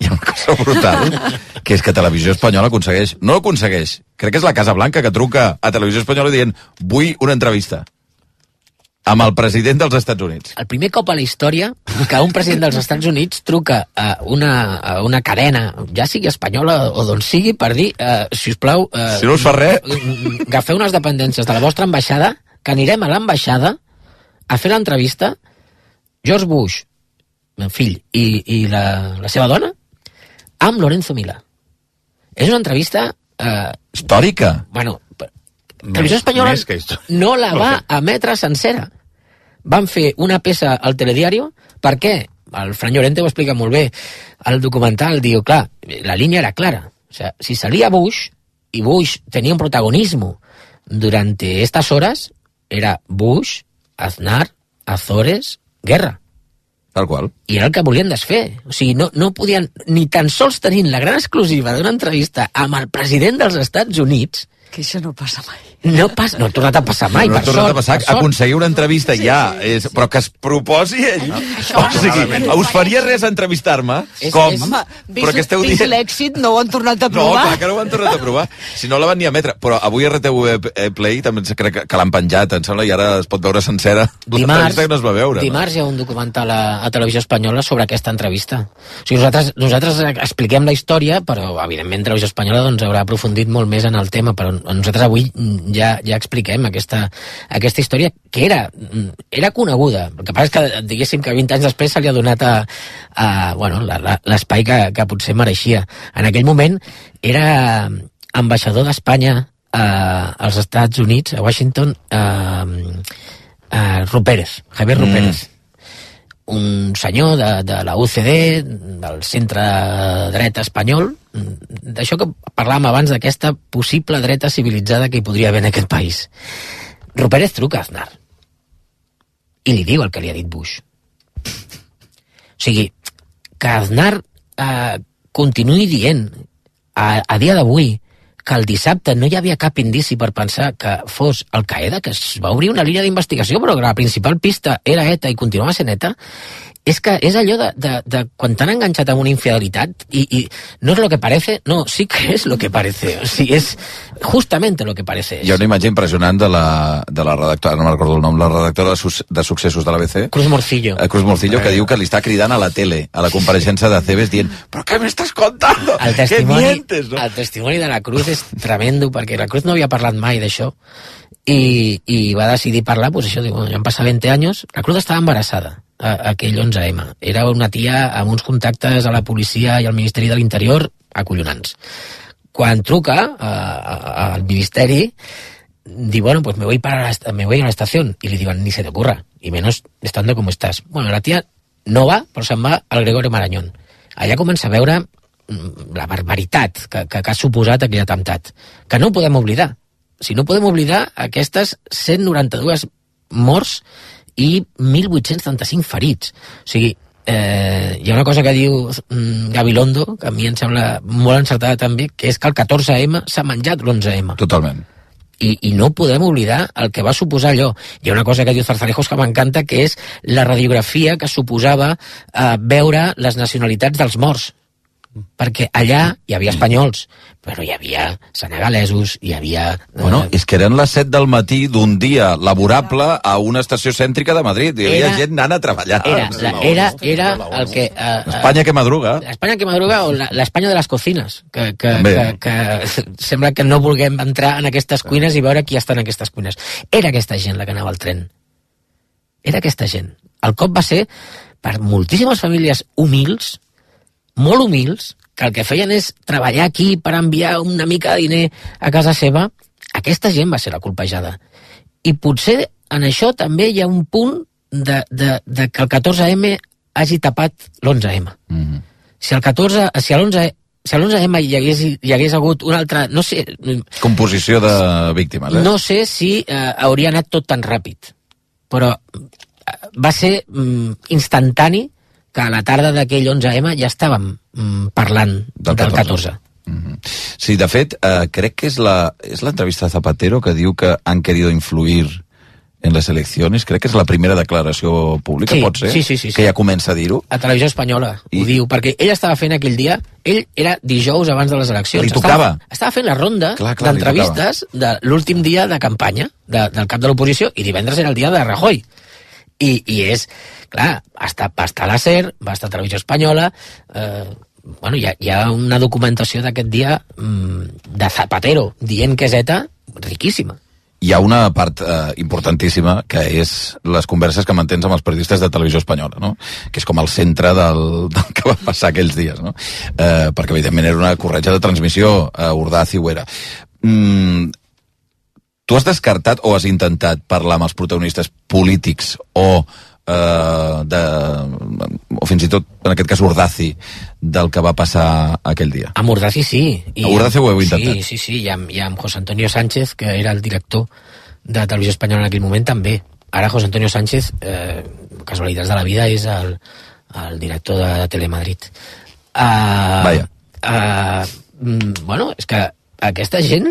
hi ha una cosa brutal, que és que Televisió Espanyola aconsegueix, no aconsegueix, crec que és la Casa Blanca que truca a Televisió Espanyola dient vull una entrevista amb el president dels Estats Units. El primer cop a la història que un president dels Estats Units truca a una, a una cadena, ja sigui espanyola o d'on sigui, per dir, eh, si us plau... Eh, Si no us fa res. Agafeu unes dependències de la vostra ambaixada, que anirem a l'ambaixada a fer l'entrevista George Bush, el fill, i, i la, la seva dona, amb Lorenzo Milà. És una entrevista... Eh, Històrica. Bueno, Televisió Espanyola no la va emetre sencera. Van fer una peça al telediario, per què? El Fran Llorente ho explica molt bé. El documental diu, clar, la línia era clara. O sea, si salía Bush, y Bush tenía un protagonismo durante estas horas, era Bush, Aznar, Azores, guerra. Tal qual. I era el que volien desfer. O sigui, no, no podien, ni tan sols tenint la gran exclusiva d'una entrevista amb el president dels Estats Units, Que això no passa mai. no, pas, no ha tornat a passar mai, no ha per tornat sort. a passar, per sort. aconseguir una entrevista sí, ja, sí. És, però que es proposi ell. o sigui, us faria res entrevistar-me? Com? és- Home, però que esteu vist dient... l'èxit, no ho han tornat a No, provar. clar que no ho han tornat a provar. Si no la van ni a emetre. Però avui RTV Play també crec que, que l'han penjat, em sembla, i ara es pot veure sencera. Dimarts, que no es va veure. dimarts hi ha un documental a, a Televisió Espanyola sobre aquesta entrevista. O sigui, nosaltres, nosaltres expliquem la història, però, evidentment, Televisió Espanyola doncs, haurà aprofundit molt més en el tema, però nosaltres avui ja, ja expliquem aquesta, aquesta història que era, era coneguda. El que passa és que, diguéssim, que 20 anys després se li ha donat a, a bueno, l'espai que, que potser mereixia. En aquell moment era ambaixador d'Espanya eh, als Estats Units, a Washington, eh, eh, Rupérez, Javier Mm. Un senyor de, de la UCD, del centre dreta espanyol, d'això que parlàvem abans d'aquesta possible dreta civilitzada que hi podria haver en aquest país. Rupérez truca a Aznar i li diu el que li ha dit Bush. O sigui, que Aznar eh, continuï dient a, a dia d'avui que el dissabte no hi havia cap indici per pensar que fos Al Qaeda, que es va obrir una línia d'investigació, però que la principal pista era ETA i continuava sent ETA, és que és allò de, de, de quan t'han enganxat amb una infidelitat i, i no és lo que parece, no, sí que és lo que parece, o sigui, és justamente lo que parece. Hi ha una imatge impressionant de la, de la redactora, no me'n recordo el nom, la redactora de, sus, de successos de l'ABC, Cruz Morcillo. eh, Cruz Morcillo, que diu que li està cridant a la tele, a la compareixença de Cebes, dient «Però què m'estàs contando? El testimoni, mientes, no? el testimoni de la Cruz és tremendo, perquè la Cruz no havia parlat mai d'això, i, i va decidir parlar, pues això, diu, bueno, ja han passat 20 anys, la Cruz estava embarassada, a, aquell 11M. Era una tia amb uns contactes a la policia i al Ministeri de l'Interior acollonants. Quan truca al Ministeri, diu, bueno, pues me voy, para la, me voy a la estación. Y le diuen, ni se te ocurra, y menos estando como estás. Bueno, la tia no va, però se'n va al Gregorio Marañón. Allà comença a veure la barbaritat que, que, que ha suposat aquell atemptat, que no podem oblidar. Si no podem oblidar aquestes 192 morts i 1.835 ferits. O sigui, eh, hi ha una cosa que diu mm, Gabilondo, que a mi em sembla molt encertada també, que és que el 14M s'ha menjat l'11M. Totalment. I, I no podem oblidar el que va suposar allò. Hi ha una cosa que diu Zarzalejos que m'encanta, que és la radiografia que suposava eh, veure les nacionalitats dels morts perquè allà hi havia espanyols, però hi havia senegalesos, hi havia... Eh... Bueno, és que eren les 7 del matí d'un dia laborable a una estació cèntrica de Madrid. Hi havia era, gent anant a treballar. Era, la, era, era el que... Uh, Espanya que madruga. Espanya que madruga o l'Espanya de les cocines, que, que, que, que sembla que no vulguem entrar en aquestes cuines i veure qui està en aquestes cuines. Era aquesta gent la que anava al tren. Era aquesta gent. El cop va ser per moltíssimes famílies humils, molt humils, que el que feien és treballar aquí per enviar una mica de diner a casa seva, aquesta gent va ser la colpejada. I potser en això també hi ha un punt de, de, de que el 14M hagi tapat l'11M. Mm -hmm. Si el 14, si l'11 si a l'11M hi hagués, hi hagués hagut una altra... No sé... Composició de víctimes, eh? No sé si eh, hauria anat tot tan ràpid, però eh, va ser mm, instantani que a la tarda d'aquell 11M ja estàvem mm, parlant del 14. Del 14. Mm -hmm. Sí, de fet, eh, crec que és l'entrevista de Zapatero que diu que han querido influir en les eleccions, crec que és la primera declaració pública, sí, pot ser? Sí, sí, sí, sí. Que ja comença a dir-ho. A Televisió Espanyola I... ho diu, perquè ell estava fent aquell dia, ell era dijous abans de les eleccions. Li tocava. Estava, estava fent la ronda d'entrevistes de l'últim dia de campanya de, del cap de l'oposició i divendres era el dia de Rajoy. I, i és, clar, va estar, va estar a la SER, va estar a Televisió Espanyola, eh, bueno, hi ha, hi ha una documentació d'aquest dia mm, de Zapatero dient que és ETA riquíssima. Hi ha una part eh, importantíssima que és les converses que mantens amb els periodistes de televisió espanyola, no? que és com el centre del, del que va passar aquells dies, no? eh, perquè evidentment era una corretja de transmissió a Ordaz i Huera. Mm, tu has descartat o has intentat parlar amb els protagonistes polítics o eh, de, o fins i tot, en aquest cas, Urdaci, del que va passar aquell dia. Amb Urdaci sí. I a Urdaci ho heu intentat. Sí, sí, sí, i amb, i amb José Antonio Sánchez, que era el director de Televisió Espanyola en aquell moment, també. Ara José Antonio Sánchez, eh, casualitats de la vida, és el, el director de Telemadrid. Uh, Vaja. Uh, bueno, és que aquesta gent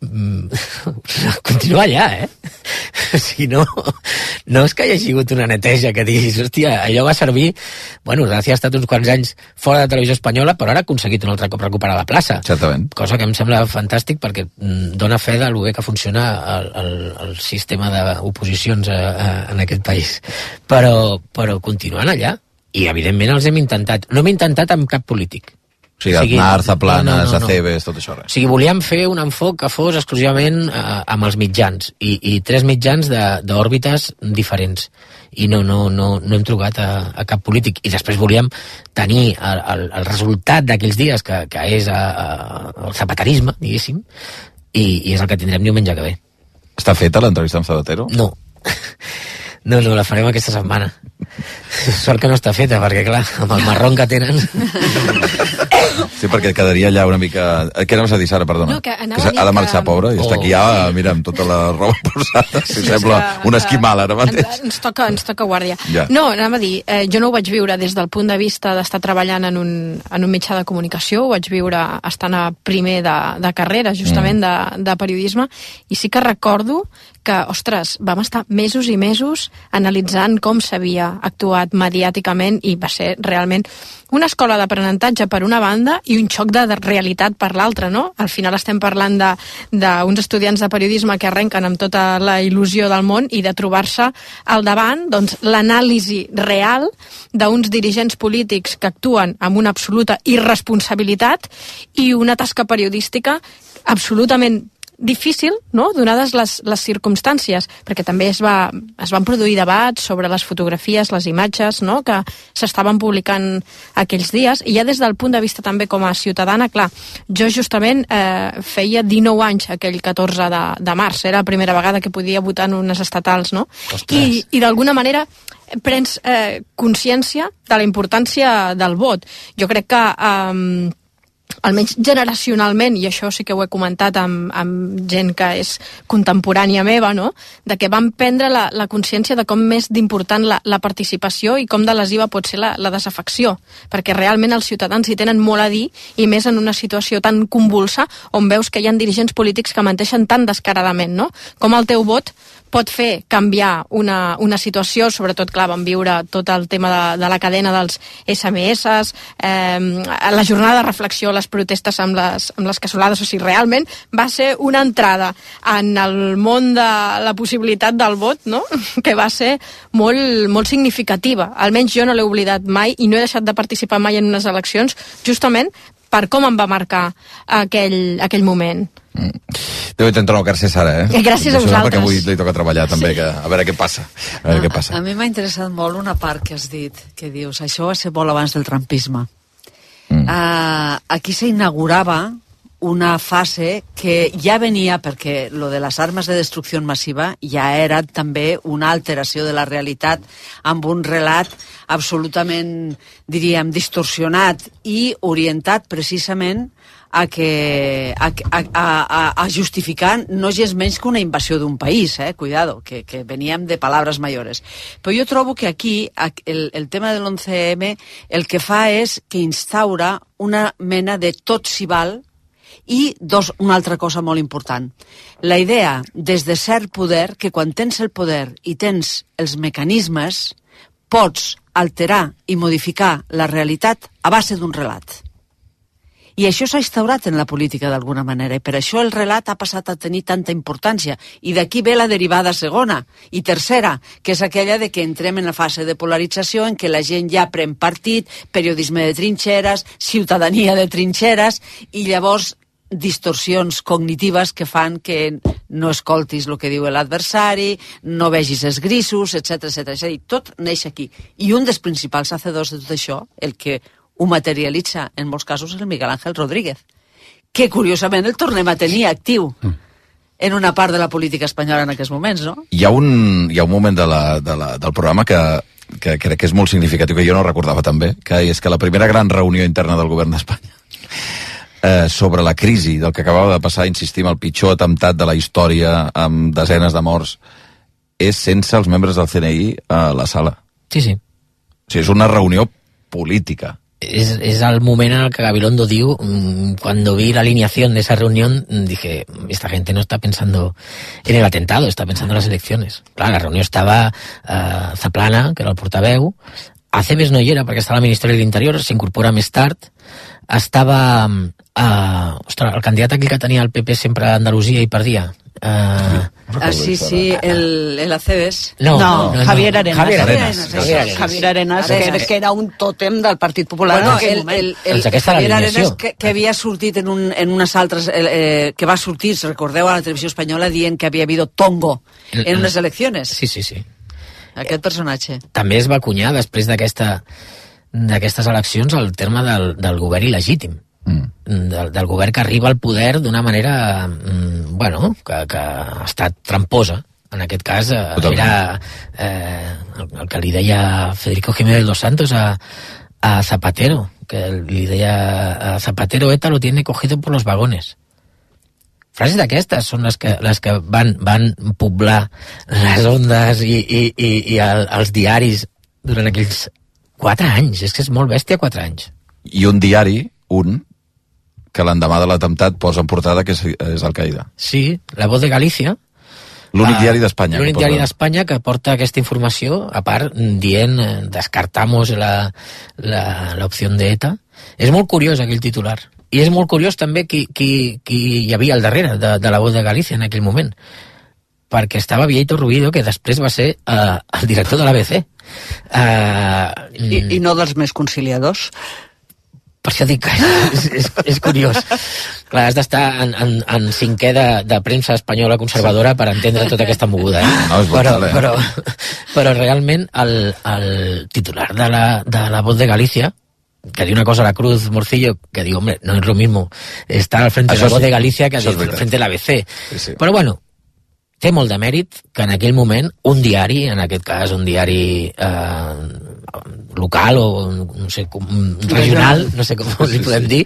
continua allà, eh? sigui, no, no és que hi hagi sigut una neteja que diguis, hòstia, allò va servir... Bueno, Gràcia ha estat uns quants anys fora de televisió espanyola, però ara ha aconseguit un altre cop recuperar la plaça. Certament. Cosa que em sembla fantàstic perquè mm, dona fe de lo bé que funciona el, el, el sistema d'oposicions en aquest país. Però, però continuant allà, i evidentment els hem intentat. No hem intentat amb cap polític o sigui, o sigui Aznar, Zaplanes, no, no, no, Acebes, tot això. Res. O sigui, volíem fer un enfoc que fos exclusivament eh, amb els mitjans i, i tres mitjans d'òrbites diferents i no, no, no, no hem trobat a, a cap polític i després volíem tenir el, el, el resultat d'aquells dies que, que és a, a, el zapaterisme, diguéssim i, i és el que tindrem diumenge que ve Està feta l'entrevista amb Zapatero? No no, no, la farem aquesta setmana. Sort que no està feta, perquè clar, amb el marrón que tenen... Sí, perquè quedaria allà una mica... Eh, què anaves a dir, Sara, perdona? No, que, que ha de marxar, que... pobra, i oh. està aquí ja, mira, amb tota la roba posada, si sí, sembla que, un esquimal ara mateix. Ens, ens, toca, ens toca guàrdia. Ja. No, anava a dir, eh, jo no ho vaig viure des del punt de vista d'estar treballant en un, en un mitjà de comunicació, ho vaig viure estant a primer de, de carrera, justament, mm. de, de periodisme, i sí que recordo que, ostres, vam estar mesos i mesos analitzant com s'havia actuat mediàticament i va ser realment una escola d'aprenentatge per una banda i un xoc de realitat per l'altra, no? Al final estem parlant d'uns estudiants de periodisme que arrenquen amb tota la il·lusió del món i de trobar-se al davant doncs, l'anàlisi real d'uns dirigents polítics que actuen amb una absoluta irresponsabilitat i una tasca periodística absolutament difícil, no?, donades les, les circumstàncies, perquè també es, va, es van produir debats sobre les fotografies, les imatges, no?, que s'estaven publicant aquells dies, i ja des del punt de vista també com a ciutadana, clar, jo justament eh, feia 19 anys aquell 14 de, de març, era la primera vegada que podia votar en unes estatals, no?, Ostres. i, i d'alguna manera prens eh, consciència de la importància del vot. Jo crec que eh, almenys generacionalment, i això sí que ho he comentat amb, amb gent que és contemporània meva, no? de que van prendre la, la consciència de com més d'important la, la participació i com de lesiva pot ser la, la desafecció, perquè realment els ciutadans hi tenen molt a dir, i més en una situació tan convulsa on veus que hi ha dirigents polítics que menteixen tan descaradament, no? Com el teu vot pot fer canviar una, una situació, sobretot, clar, vam viure tot el tema de, de la cadena dels SMS, eh, la jornada de reflexió, les protestes amb les, amb les cassolades, o sigui, realment va ser una entrada en el món de la possibilitat del vot, no?, que va ser molt, molt significativa. Almenys jo no l'he oblidat mai i no he deixat de participar mai en unes eleccions, justament per com em va marcar aquell, aquell moment. Déu intentar no car-se Sara, eh? Gràcies a vosaltres. Perquè avui li toca treballar també, sí. que, a veure què passa. A, veure a, què passa. a mi m'ha interessat molt una part que has dit, que dius, això va ser molt abans del trampisme. Mm. Uh, aquí s'inaugurava una fase que ja venia perquè lo de les armes de destrucció massiva ja era també una alteració de la realitat amb un relat absolutament, diríem, distorsionat i orientat precisament a, que, a, a, a, a justificar no és menys que una invasió d'un país, eh? cuidado, que, que veníem de palabres mayores. Però jo trobo que aquí el, el tema de l'11M el que fa és que instaura una mena de tot s'hi val i dos, una altra cosa molt important. La idea, des de cert poder, que quan tens el poder i tens els mecanismes, pots alterar i modificar la realitat a base d'un relat. I això s'ha instaurat en la política d'alguna manera, i per això el relat ha passat a tenir tanta importància. I d'aquí ve la derivada segona i tercera, que és aquella de que entrem en la fase de polarització en què la gent ja pren partit, periodisme de trinxeres, ciutadania de trinxeres, i llavors distorsions cognitives que fan que no escoltis el que diu l'adversari, no vegis els grisos, etc etc. És a dir, tot neix aquí. I un dels principals hacedors de tot això, el que ho materialitza en molts casos, el Miguel Ángel Rodríguez, que curiosament el tornem a tenir actiu mm. en una part de la política espanyola en aquests moments, no? Hi ha un, hi ha un moment de la, de la, del programa que, que crec que és molt significatiu, que jo no recordava també, que és que la primera gran reunió interna del govern d'Espanya eh, sobre la crisi del que acabava de passar, insistim, el pitjor atemptat de la història amb desenes de morts, és sense els membres del CNI a la sala. Sí, sí. O sigui, és una reunió política. Es, es el moment en el que Gabilondo diu, mm, cuando vi la alineación de esa reunión, dije, esta gente no está pensando en el atentado, está pensando en las elecciones. Clar, la reunió estava eh, Zaplana, que era el portaveu, Aceves no hi era perquè estava al Ministeri de l'Interior, s'incorpora més tard, estava Uh, ostres, el candidat aquí que tenia el PP sempre a Andalusia i perdia. Uh, ah, sí, sí, el, el Aceves. No, no, no, Javier Arenas. Javier Arenas, Javier Arenas, Javier Arenas, Javier Arenas que, que era un tòtem del Partit Popular bueno, en aquell el, moment. El, el, el Javier Arenas que, que havia sortit en, un, en unes altres... Eh, que va sortir, si recordeu, a la televisió espanyola dient que havia habido tongo en unes eleccions. Sí, sí, sí. Aquest personatge. També es va acunyar després d'aquesta d'aquestes eleccions el terme del, del govern il·legítim mm. del, del govern que arriba al poder d'una manera, mm, bueno, que, que ha estat tramposa. En aquest cas eh, era eh, el, el que li deia Federico Jiménez dos Santos a, a Zapatero, que li deia a Zapatero ETA lo tiene cogido por los vagones. Frases d'aquestes són les que, les que van, van poblar les ondes i, i, i, i el, els diaris durant aquells quatre anys. És que és molt bèstia, quatre anys. I un diari, un, que l'endemà de l'atemptat posa en portada que és, és Al-Qaeda. Sí, La Voz de Galícia. L'únic uh, diari d'Espanya. L'únic diari d'Espanya que porta aquesta informació, a part dient eh, descartamos l'opció d'ETA. És molt curiós aquell titular. I és molt curiós també qui, qui, qui hi havia al darrere de, de La Voz de Galícia en aquell moment perquè estava Vieito Rubido, que després va ser uh, el director de l'ABC. Uh, I, I no dels més conciliadors? Per això dic que és, és, és curiós. Clar, has d'estar en, en, en cinquè de, de premsa espanyola conservadora per entendre tota aquesta moguda. Eh? No, és brutal, però, eh? però, però realment el, el titular de la, de la Voz de Galícia, que diu una cosa a la Cruz Morcillo, que diu, hombre, no es lo mismo estar al frente Això de la Voz sí, de Galícia que al frente de l'ABC. Sí, sí. Però bueno, té molt de mèrit que en aquell moment un diari, en aquest cas un diari eh, local o no sé, com, regional, no sé com li podem dir,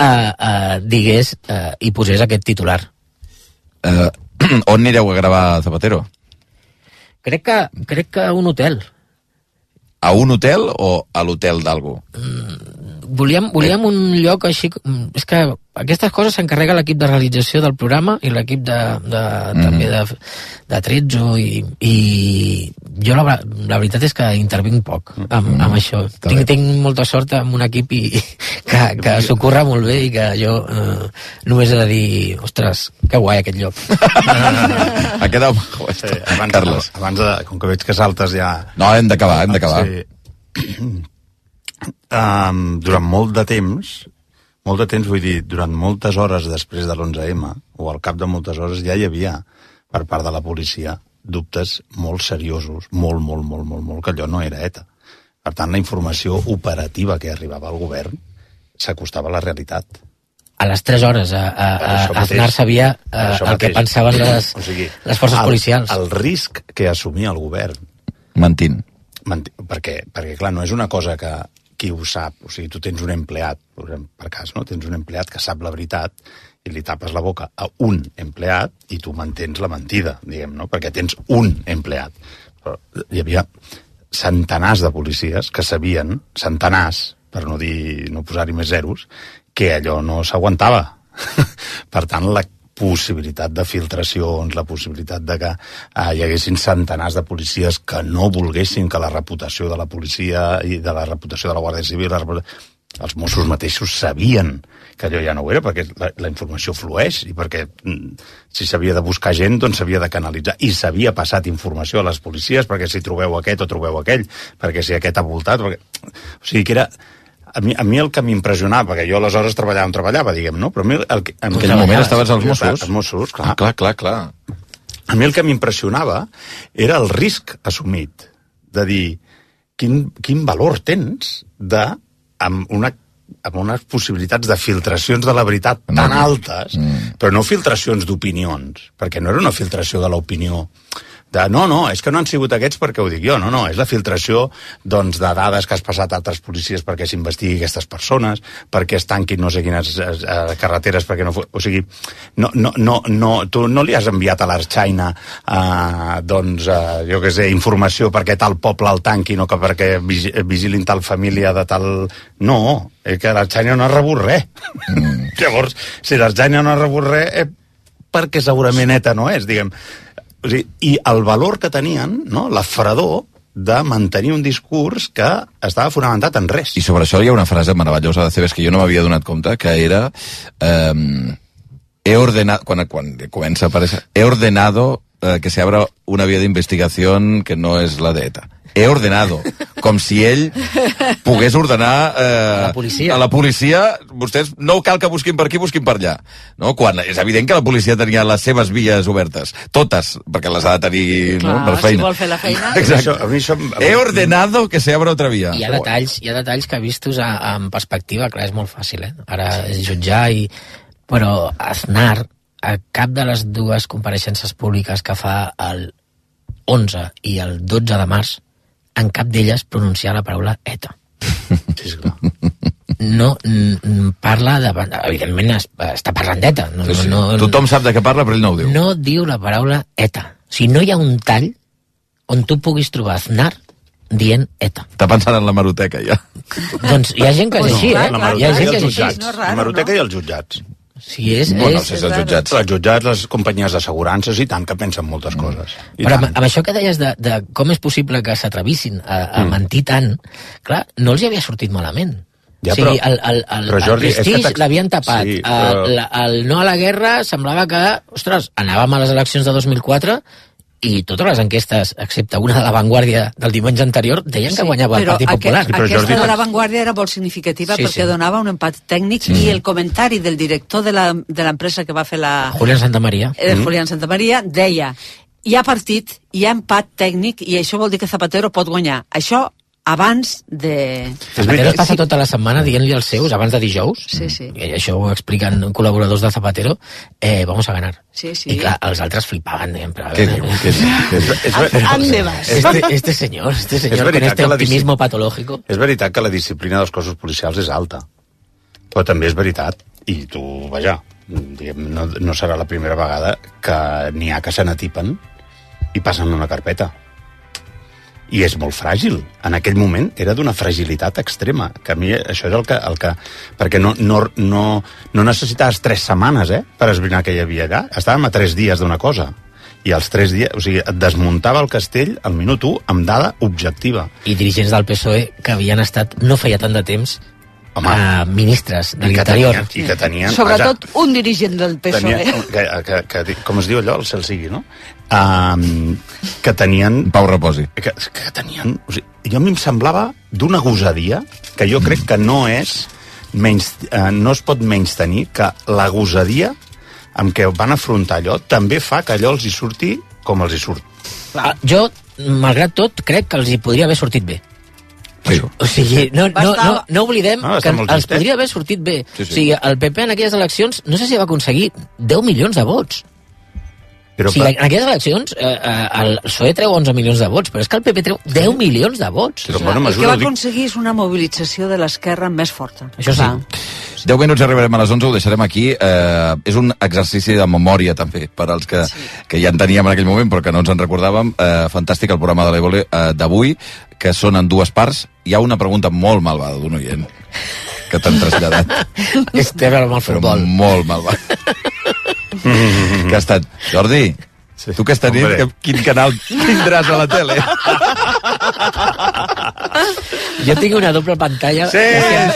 uh, uh, digués uh, i posés aquest titular. Uh, on anireu a gravar Zapatero? Crec que, crec que a un hotel. A un hotel o a l'hotel d'algú? Mm, volíem, volíem un lloc així... És que aquestes coses s'encarrega l'equip de realització del programa i l'equip de, de, mm. també de, de Trezzo i, i jo la, la veritat és que intervinc poc amb, mm. amb això. Tinc, tinc molta sort amb un equip i, que, que s'ho curra molt bé i que jo eh, només he de dir ostres, que guai aquest lloc. ha quedat maco, sí, abans, Carles. Abans de, com que veig que saltes ja... No, hem d'acabar, hem d'acabar. Sí um, durant molt de temps, molt de temps vull dir, durant moltes hores després de l'11M, o al cap de moltes hores, ja hi havia, per part de la policia, dubtes molt seriosos, molt, molt, molt, molt, molt, que allò no era ETA. Per tant, la informació operativa que arribava al govern s'acostava a la realitat. A les 3 hores a, a, a Aznar sabia a, el mateix. que pensaven les, o sigui, les forces el, policials. El risc que assumia el govern... Mentint. Mentint perquè, perquè, clar, no és una cosa que qui ho sap. O sigui, tu tens un empleat, per cas, no? Tens un empleat que sap la veritat i li tapes la boca a un empleat i tu mantens la mentida, diguem, no? Perquè tens un empleat. Però hi havia centenars de policies que sabien, centenars, per no dir, no posar-hi més zeros, que allò no s'aguantava. per tant, la possibilitat de filtracions, la possibilitat de que eh, hi haguessin centenars de policies que no volguessin que la reputació de la policia i de la reputació de la Guàrdia Civil, la els Mossos mateixos sabien que allò ja no ho era, perquè la, la informació flueix i perquè mm, si s'havia de buscar gent, doncs s'havia de canalitzar. I s'havia passat informació a les policies perquè si trobeu aquest o trobeu aquell, perquè si aquest ha voltat... Perquè... O sigui que era a mi, a mi el que m'impressionava, perquè jo aleshores treballava on treballava, diguem, no? Però a mi el, que, en aquell moment estaves als Mossos? Als Mossos, clar. Ah, clar, clar, clar. A mi el que m'impressionava era el risc assumit de dir quin, quin valor tens de, amb una amb unes possibilitats de filtracions de la veritat tan altes, mm. però no filtracions d'opinions, perquè no era una filtració de l'opinió de no, no, és que no han sigut aquests perquè ho dic jo, no, no, és la filtració doncs, de dades que has passat a altres policies perquè s'investigui aquestes persones, perquè es tanquin no sé quines eh, eh carreteres perquè no... O sigui, no, no, no, no, tu no li has enviat a l'Arxaina eh, doncs, eh, jo què sé, informació perquè tal poble el tanqui, no que perquè vigilin tal família de tal... No, és que l'Arxaina no ha rebut res. Mm. Llavors, si l'Arxaina no ha rebut res, eh, perquè segurament ETA no és, diguem o sigui, I el valor que tenien, no? la fredor, de mantenir un discurs que estava fonamentat en res. I sobre això hi ha una frase meravellosa de Cebes que jo no m'havia donat compte, que era... Eh, he ordenado... Quan, quan comença a aparèixer... He ordenado eh, que se abra una via d'investigació que no és la d'ETA he ordenado, com si ell pogués ordenar eh, a la policia. A la policia, vostès no cal que busquin per aquí, busquin per allà. No? Quan és evident que la policia tenia les seves vies obertes, totes, perquè les ha de tenir Clar, no? per feina. Si vol fer la feina... Exacte. Això, a mi això... He ordenado que se abra otra via. Hi ha detalls, hi ha detalls que vistos a, en perspectiva, clar, és molt fàcil, eh? Ara és jutjar i... Però Aznar, a cap de les dues compareixences públiques que fa el 11 i el 12 de març en cap d'elles pronunciar la paraula ETA. Sí, esclar. No parla de... Evidentment es, està parlant d'ETA. No, sí, sí. no, no, Tothom sap de què parla, però ell no ho diu. No diu la paraula ETA. O sigui, no hi ha un tall on tu puguis trobar Aznar dient ETA. Està pensant en la maroteca, ja. doncs hi ha gent que és així, eh? Hi ha gent que és així. No, la maroteca no? i els jutjats. Si és, bueno, és, és els jutjats. Els jutjats, les companyies d'assegurances i tant, que pensen moltes mm. coses. I Però amb, amb això que deies de, de com és possible que s'atrevissin a, a mm. mentir tant, clar, no els hi havia sortit malament. Ja, o sigui, però, el, el, el, però Jordi, el Prestige l'havien tapat. Sí, però... el, el no a la guerra semblava que, ostres, anàvem a les eleccions de 2004 i totes les enquestes, excepte una de la Vanguardia del diumenge anterior, deien sí, que guanyava el Partit Popular. Aquest, però aquesta de la Vanguardia era molt significativa sí, perquè sí. donava un empat tècnic sí. i el comentari del director de l'empresa que va fer la... Julián Santamaría. Eh, mm. Julián Santamaría deia hi ha partit, hi ha empat tècnic i això vol dir que Zapatero pot guanyar. Això abans de... Zapatero es passa tota la setmana dient-li als seus, abans de dijous, Sí, sí. i això ho expliquen col·laboradors de Zapatero, eh, vamos a ganar. Sí, sí. I clar, els altres flipaven, deien, però... Què diu? Què diu? ¿Dónde vas? Este, este señor, este señor con este optimismo patológico. És veritat que la disciplina dels cossos policials és alta, però també és veritat, i tu, vaja, diguem, no, no serà la primera vegada que n'hi ha que se n'atipen i passen una carpeta. I és molt fràgil. En aquell moment era d'una fragilitat extrema, que a mi això és el que... El que perquè no, no, no, no necessitaves tres setmanes eh, per esbrinar què hi havia allà. Estàvem a tres dies d'una cosa. I als tres dies... O sigui, et desmuntava el castell al minut 1 amb dada objectiva. I dirigents del PSOE que havien estat no feia tant de temps Home. a ministres de l'interior. I que tenien... Sobretot un dirigent del PSOE. Tenia, que, que, que, com es diu allò, el cel sigui, no? Um, que tenien... Pau reposi. Que, que tenien... O sigui, jo a mi em semblava d'una gosadia que jo crec que no és menys, eh, no es pot menys tenir que la gosadia amb què van afrontar allò també fa que allò els hi surti com els hi surt. Ah, jo, malgrat tot, crec que els hi podria haver sortit bé. Sí. O sigui, no, no, no, no oblidem Ah, que els podria haver sortit bé. Sí, sí. O sigui, el PP en aquelles eleccions, no sé si va aconseguir 10 milions de vots. Però o sigui, per- en aquelles eleccions eh, eh, el PSOE treu 11 milions de vots, però és que el PP treu 10 milions de vots. Però en bona El que va aconseguir és una mobilització de l'esquerra més forta. Això sí. 10 minuts arribarem a les 11, ho deixarem aquí. Eh, és un exercici de memòria, també, per als que, sí. que ja en teníem en aquell moment, però que no ens en recordàvem. Eh, fantàstic el programa de l'Evole eh, d'avui, que són en dues parts. Hi ha una pregunta molt malvada d'un oient que t'han traslladat. És amb el però futbol. molt malvada. que ha estat... Jordi, sí. tu aquesta nit, Hombre. que, quin canal tindràs a la tele? Jo tinc una doble pantalla. Sí,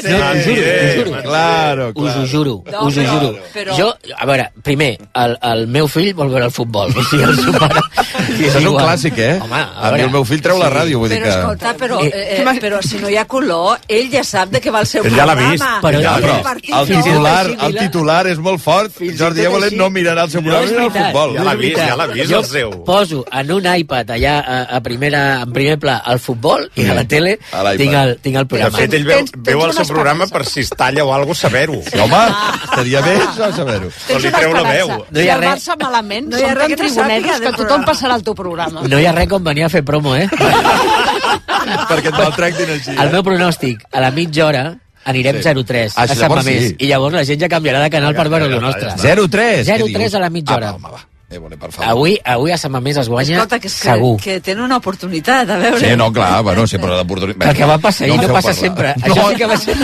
sí, no, t'ho juro, sí, t'ho juro. claro, Us ho claro. juro, No, us ho juro. però- Jo, a veure, primer, el, el meu fill vol veure el futbol. O sigui, el seu pare... Això és un clàssic, eh? Home, a, a mi veure, el meu fill treu la ràdio, vull dir Però que... escolta, però, Eh, eh, eh, però si no hi ha color, ell ja sap de què va el seu Ell ja l'ha programa. vist, Però- Ja, el però partit el titular, el titular és molt fort. Fins i Jordi tot Évole així. no mirarà el seu programa és ni el futbol. Ja l'ha vist, ja l'ha vist, el seu. poso en un iPad allà a, a primera, en primer pla el futbol i a la tele tinc el, tinc el De programa. fet, ell veu, Tens- veu el seu programa per si es talla o alguna cosa, saber-ho. Sí, home, estaria bé saber-ho. Però li treu la veu. No hi si ha el res. Barça malament, No hi ha res tan que no tothom programa. passarà al teu programa. No hi ha res com venir a fer promo, eh? Perquè et maltractin així. El meu pronòstic, a la mitja hora anirem Sí. 0-3 Ah, a Sant Mamés. sí. I llavors la gent ja canviarà de canal per veure lo nostre. 0-3. 0-3 a la mitja hora. Ah, va, home, va. Évole, per favor. Avui, avui a Sant Mamés es guanya Escolta, que, és que, segur. que tenen una oportunitat, a veure. Sí, no, clar, bueno, sempre l'oportunitat... El que va passar ahir no, feu passa parlar. sempre. No, Això sí que va ser...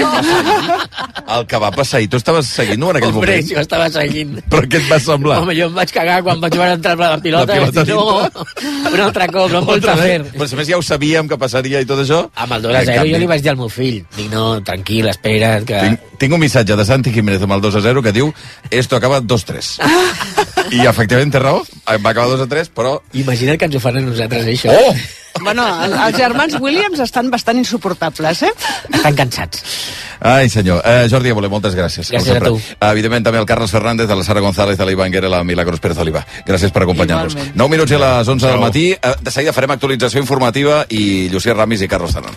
El que va passar ahir, tu estaves seguint-ho en aquell Hombre, moment? jo estava seguint. Però què et va semblar? Home, jo em vaig cagar quan vaig veure entrar la pilota. La pilota dir, no, un altre cop, no em vols Otra fer. vez. Però a més ja ho sabíem que passaria i tot això. Amb el 2 a 0 jo li vaig dir al meu fill, dic, no, tranquil, espera, que... Tinc, tinc un missatge de Santi Jiménez amb el 2 a 0 que diu esto acaba 2-3. I efectivament té raó, va acabar 2 a 3, però... Imagina't que ens ho fan a nosaltres, eh, això. Oh! Bueno, el- els germans Williams estan bastant insuportables, eh? Estan cansats. Ai, senyor. Eh, Jordi Évole, moltes gràcies. Gràcies a tu. Eh, Evidentment, també el Carles Fernández, a la Sara González, a la Ivan Guerra, a la Milagros Pérez Oliva. Gràcies per acompanyar-nos. Igualment. 9 minuts i a les 11 del matí. Eh, de seguida farem actualització informativa i Llucia Ramis i Carlos Tanon.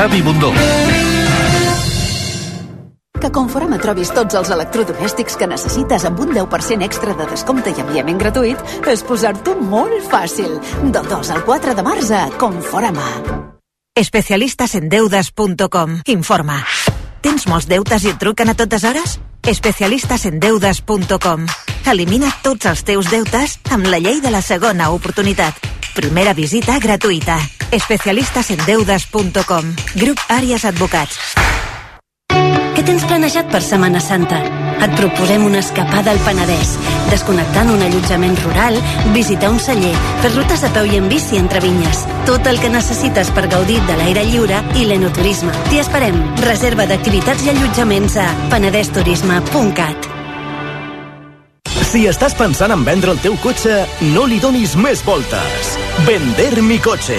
Xavi Bundó. Que Conforama trobis tots els electrodomèstics que necessites amb un 10% extra de descompte i enviament gratuït és posar-t'ho molt fàcil. Del 2 al 4 de març a Conforama. Especialistasendeudes.com Informa. Tens molts deutes i et truquen a totes hores? Especialistasendeudes.com Elimina tots els teus deutes amb la llei de la segona oportunitat. Primera visita gratuïta. Especialistasendeudes.com Grup Àries Advocats. Què tens planejat per Setmana Santa? Et proposem una escapada al Penedès, desconnectar en un allotjament rural, visitar un celler, fer rutes a peu i en bici entre vinyes. Tot el que necessites per gaudir de l'aire lliure i l'enoturisme. T'hi esperem. Reserva d'activitats i allotjaments a penedesturisme.cat. Si estàs pensant en vendre el teu cotxe, no li donis més voltes. Vender mi cotxe.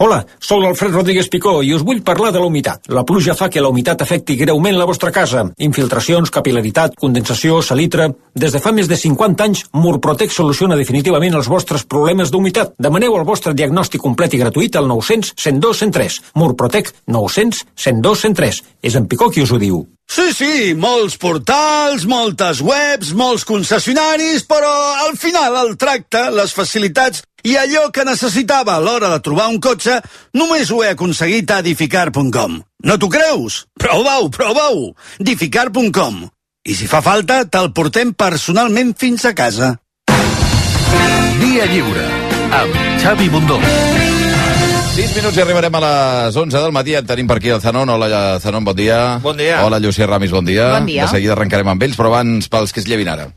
Hola, sóc l'Alfred Rodríguez Picó i us vull parlar de la humitat. La pluja fa que la humitat afecti greument la vostra casa. Infiltracions, capilaritat, condensació, salitre... Des de fa més de 50 anys, Murprotec soluciona definitivament els vostres problemes d'humitat. Demaneu el vostre diagnòstic complet i gratuït al 900 102 103. Murprotec 900 102 103. És en Picó qui us ho diu. Sí, sí, molts portals, moltes webs, molts concessionaris, però al final el tracte, les facilitats i allò que necessitava a l'hora de trobar un cotxe només ho he aconseguit a edificar.com. No t'ho creus? Prova-ho, prova-ho! edificar.com. I si fa falta, te'l portem personalment fins a casa. Via Lliure, amb Xavi Bundó. 6 minuts i arribarem a les 11 del matí. En tenim per aquí el Zanon. Hola, Zanon, bon dia. Bon dia. Hola, Llucia Ramis, bon dia. Bon dia. De seguida arrencarem amb ells, però abans pels que es llevin ara.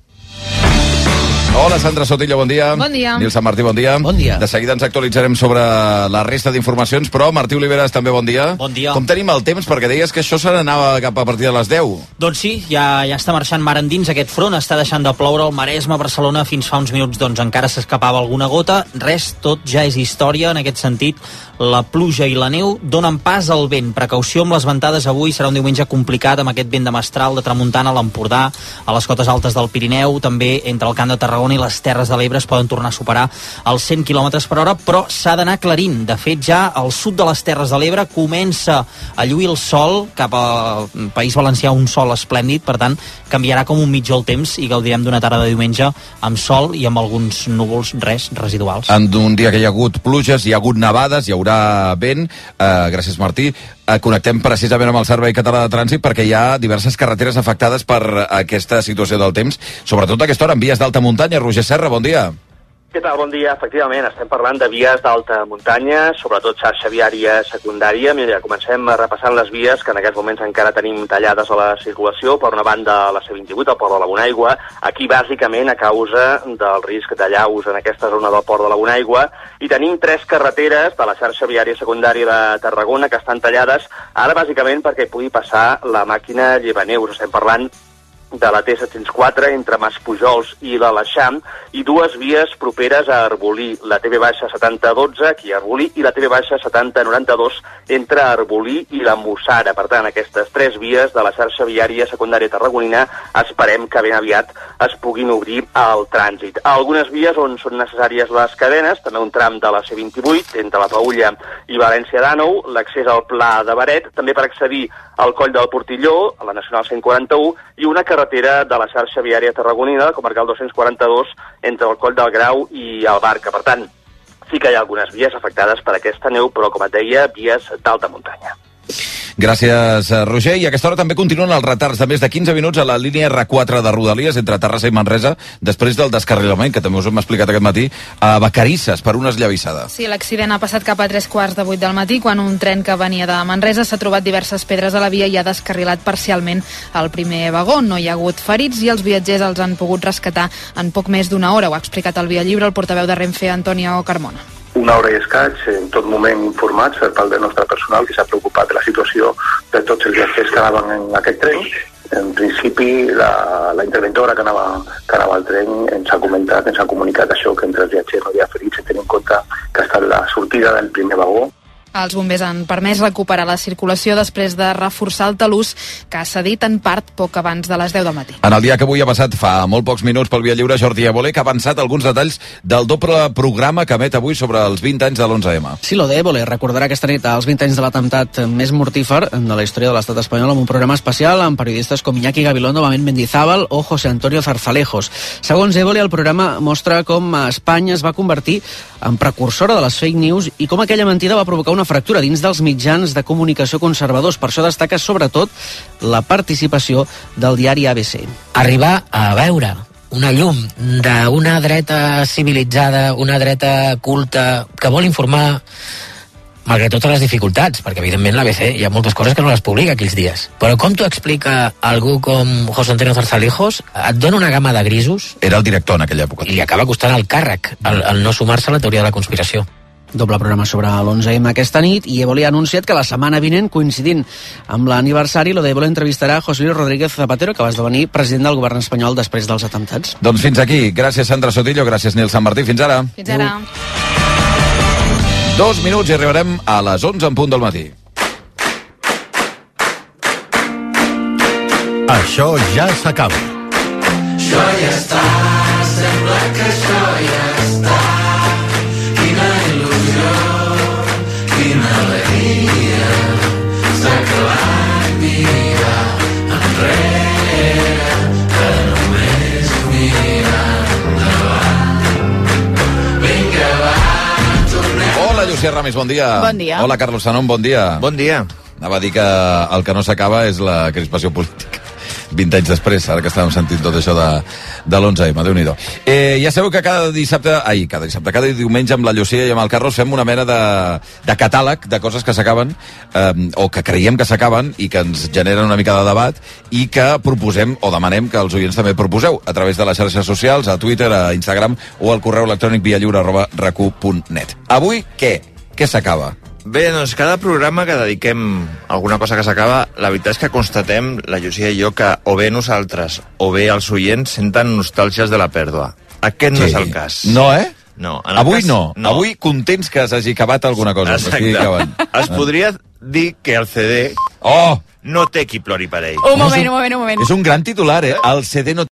Hola, Sandra Sotillo, bon dia. Bon dia. Nil Sant Martí, bon dia. Bon dia. De seguida ens actualitzarem sobre la resta d'informacions, però Martí Oliveres també bon dia. Bon dia. Com tenim el temps? Perquè deies que això se n'anava cap a partir de les 10. Doncs sí, ja, ja està marxant mar endins aquest front, està deixant de ploure al Maresme, Barcelona, fins fa uns minuts doncs encara s'escapava alguna gota, res, tot ja és història en aquest sentit, la pluja i la neu donen pas al vent. Precaució amb les ventades avui, serà un diumenge complicat amb aquest vent de mestral de tramuntana a l'Empordà, a les cotes altes del Pirineu, també entre el Camp de Tarragona i les Terres de l'Ebre es poden tornar a superar els 100 km per hora, però s'ha d'anar aclarint. De fet, ja al sud de les Terres de l'Ebre comença a lluir el sol cap al País Valencià, un sol esplèndid, per tant, canviarà com un mitjó el temps i gaudirem d'una tarda de diumenge amb sol i amb alguns núvols, res, residuals. En un dia que hi ha hagut pluges, hi ha hagut nevades, hi haurà vent. Uh, gràcies, Martí. Uh, connectem precisament amb el Servei Català de Trànsit perquè hi ha diverses carreteres afectades per aquesta situació del temps, sobretot a aquesta hora en vies d'alta muntanya. Roger Serra, bon dia. Què tal? Bon dia. Efectivament, estem parlant de vies d'alta muntanya, sobretot xarxa viària secundària. Mira, comencem repassant les vies que en aquests moments encara tenim tallades a la circulació. Per una banda, la C28, al port de la Bonaigua. Aquí, bàsicament, a causa del risc de llaus en aquesta zona del port de la Bonaigua. I tenim tres carreteres de la xarxa viària secundària de Tarragona que estan tallades, ara bàsicament perquè pugui passar la màquina llevaneus. Estem parlant de la T704 entre Maspujols i l'Aleixam i dues vies properes a Arbolí, la TV baixa 7012 aquí a Arbolí i la TV baixa 7092 entre Arbolí i la Mussara. Per tant, aquestes tres vies de la xarxa viària secundària tarragonina esperem que ben aviat es puguin obrir al trànsit. A algunes vies on són necessàries les cadenes, també un tram de la C28 entre la Paulla i València d'Ànou, l'accés al Pla de Baret, també per accedir al Coll del Portilló, a la Nacional 141, i una carretera de la xarxa viària tarragonina, comarcal 242, entre el Coll del Grau i el Barca. Per tant, sí que hi ha algunes vies afectades per aquesta neu, però, com et deia, vies d'alta muntanya. Gràcies, eh, Roger. I a aquesta hora també continuen els retards de més de 15 minuts a la línia R4 de Rodalies entre Terrassa i Manresa, després del descarrilament, que també us hem explicat aquest matí, a Vacarisses, per una esllavissada. Sí, l'accident ha passat cap a tres quarts de vuit del matí, quan un tren que venia de Manresa s'ha trobat diverses pedres a la via i ha descarrilat parcialment el primer vagó. No hi ha hagut ferits i els viatgers els han pogut rescatar en poc més d'una hora. Ho ha explicat al Via Lliure el portaveu de Renfe, Antonio Carmona una hora i escaig, en tot moment informats per part del nostre personal que s'ha preocupat de la situació de tots els viatgers que anaven en aquest tren. En principi, la, la interventora que anava, que anava al tren ens ha comentat, ens ha comunicat això, que entre els viatgers no hi ha ferits, tenint en compte que ha estat la sortida del primer vagó, els bombers han permès recuperar la circulació després de reforçar el talús que ha cedit en part poc abans de les 10 del matí. En el dia que avui ha passat fa molt pocs minuts pel Via Lliure, Jordi Évole, que ha avançat alguns detalls del doble programa que emet avui sobre els 20 anys de l'11M. Sí, lo de Évole recordarà aquesta nit els 20 anys de l'atemptat més mortífer de la història de l'estat espanyol amb un programa especial amb periodistes com Iñaki Gabilondo, Mament Mendizábal o José Antonio Zarzalejos. Segons Évole, el programa mostra com Espanya es va convertir en precursora de les fake news i com aquella mentida va provocar una una fractura dins dels mitjans de comunicació conservadors. Per això destaca sobretot la participació del diari ABC. Arribar a veure una llum d'una dreta civilitzada, una dreta culta, que vol informar malgrat totes les dificultats, perquè evidentment l'ABC hi ha moltes coses que no les publica aquells dies. Però com t'ho explica algú com José Antonio Zarzalejos, et dona una gamma de grisos... Era el director en aquella època. I li acaba costant el càrrec, el, el no sumar-se a la teoria de la conspiració. Doble programa sobre l'11M aquesta nit i Évole ha anunciat que la setmana vinent, coincidint amb l'aniversari, lo de Évole entrevistarà a José Luis Rodríguez Zapatero, que va esdevenir president del govern espanyol després dels atemptats. Doncs fins aquí. Gràcies, Sandra Sotillo. Gràcies, Nil Sant Martí. Fins ara. Fins ara. Dos minuts i arribarem a les 11 en punt del matí. Això ja s'acaba. Això ja està, sembla que això ja Llucia Ramis, bon dia. Bon dia. Hola, Carlos Sanon, bon dia. Bon dia. Anava a dir que el que no s'acaba és la crispació política. 20 anys després, ara que estàvem sentint tot això de, de l'11M, déu nhi eh, Ja sabeu que cada dissabte, ai, cada dissabte, cada diumenge amb la Llucia i amb el Carlos fem una mena de, de catàleg de coses que s'acaben, eh, o que creiem que s'acaben i que ens generen una mica de debat i que proposem o demanem que els oients també proposeu a través de les xarxes socials, a Twitter, a Instagram o al correu electrònic via lliure arroba. Avui, què? Què s'acaba? Bé, doncs cada programa que dediquem a alguna cosa que s'acaba, la veritat és que constatem, la Llucia i jo, que o bé nosaltres o bé els oients senten nostàlgies de la pèrdua. Aquest no Sí. és el cas. No, eh? No, en Avui cas, no. Avui contents que s'hagi acabat alguna cosa. acabant. Es podria dir que el CD oh! no té qui plori per ell. Un moment, un moment, un moment. És un gran titular, eh? El CD no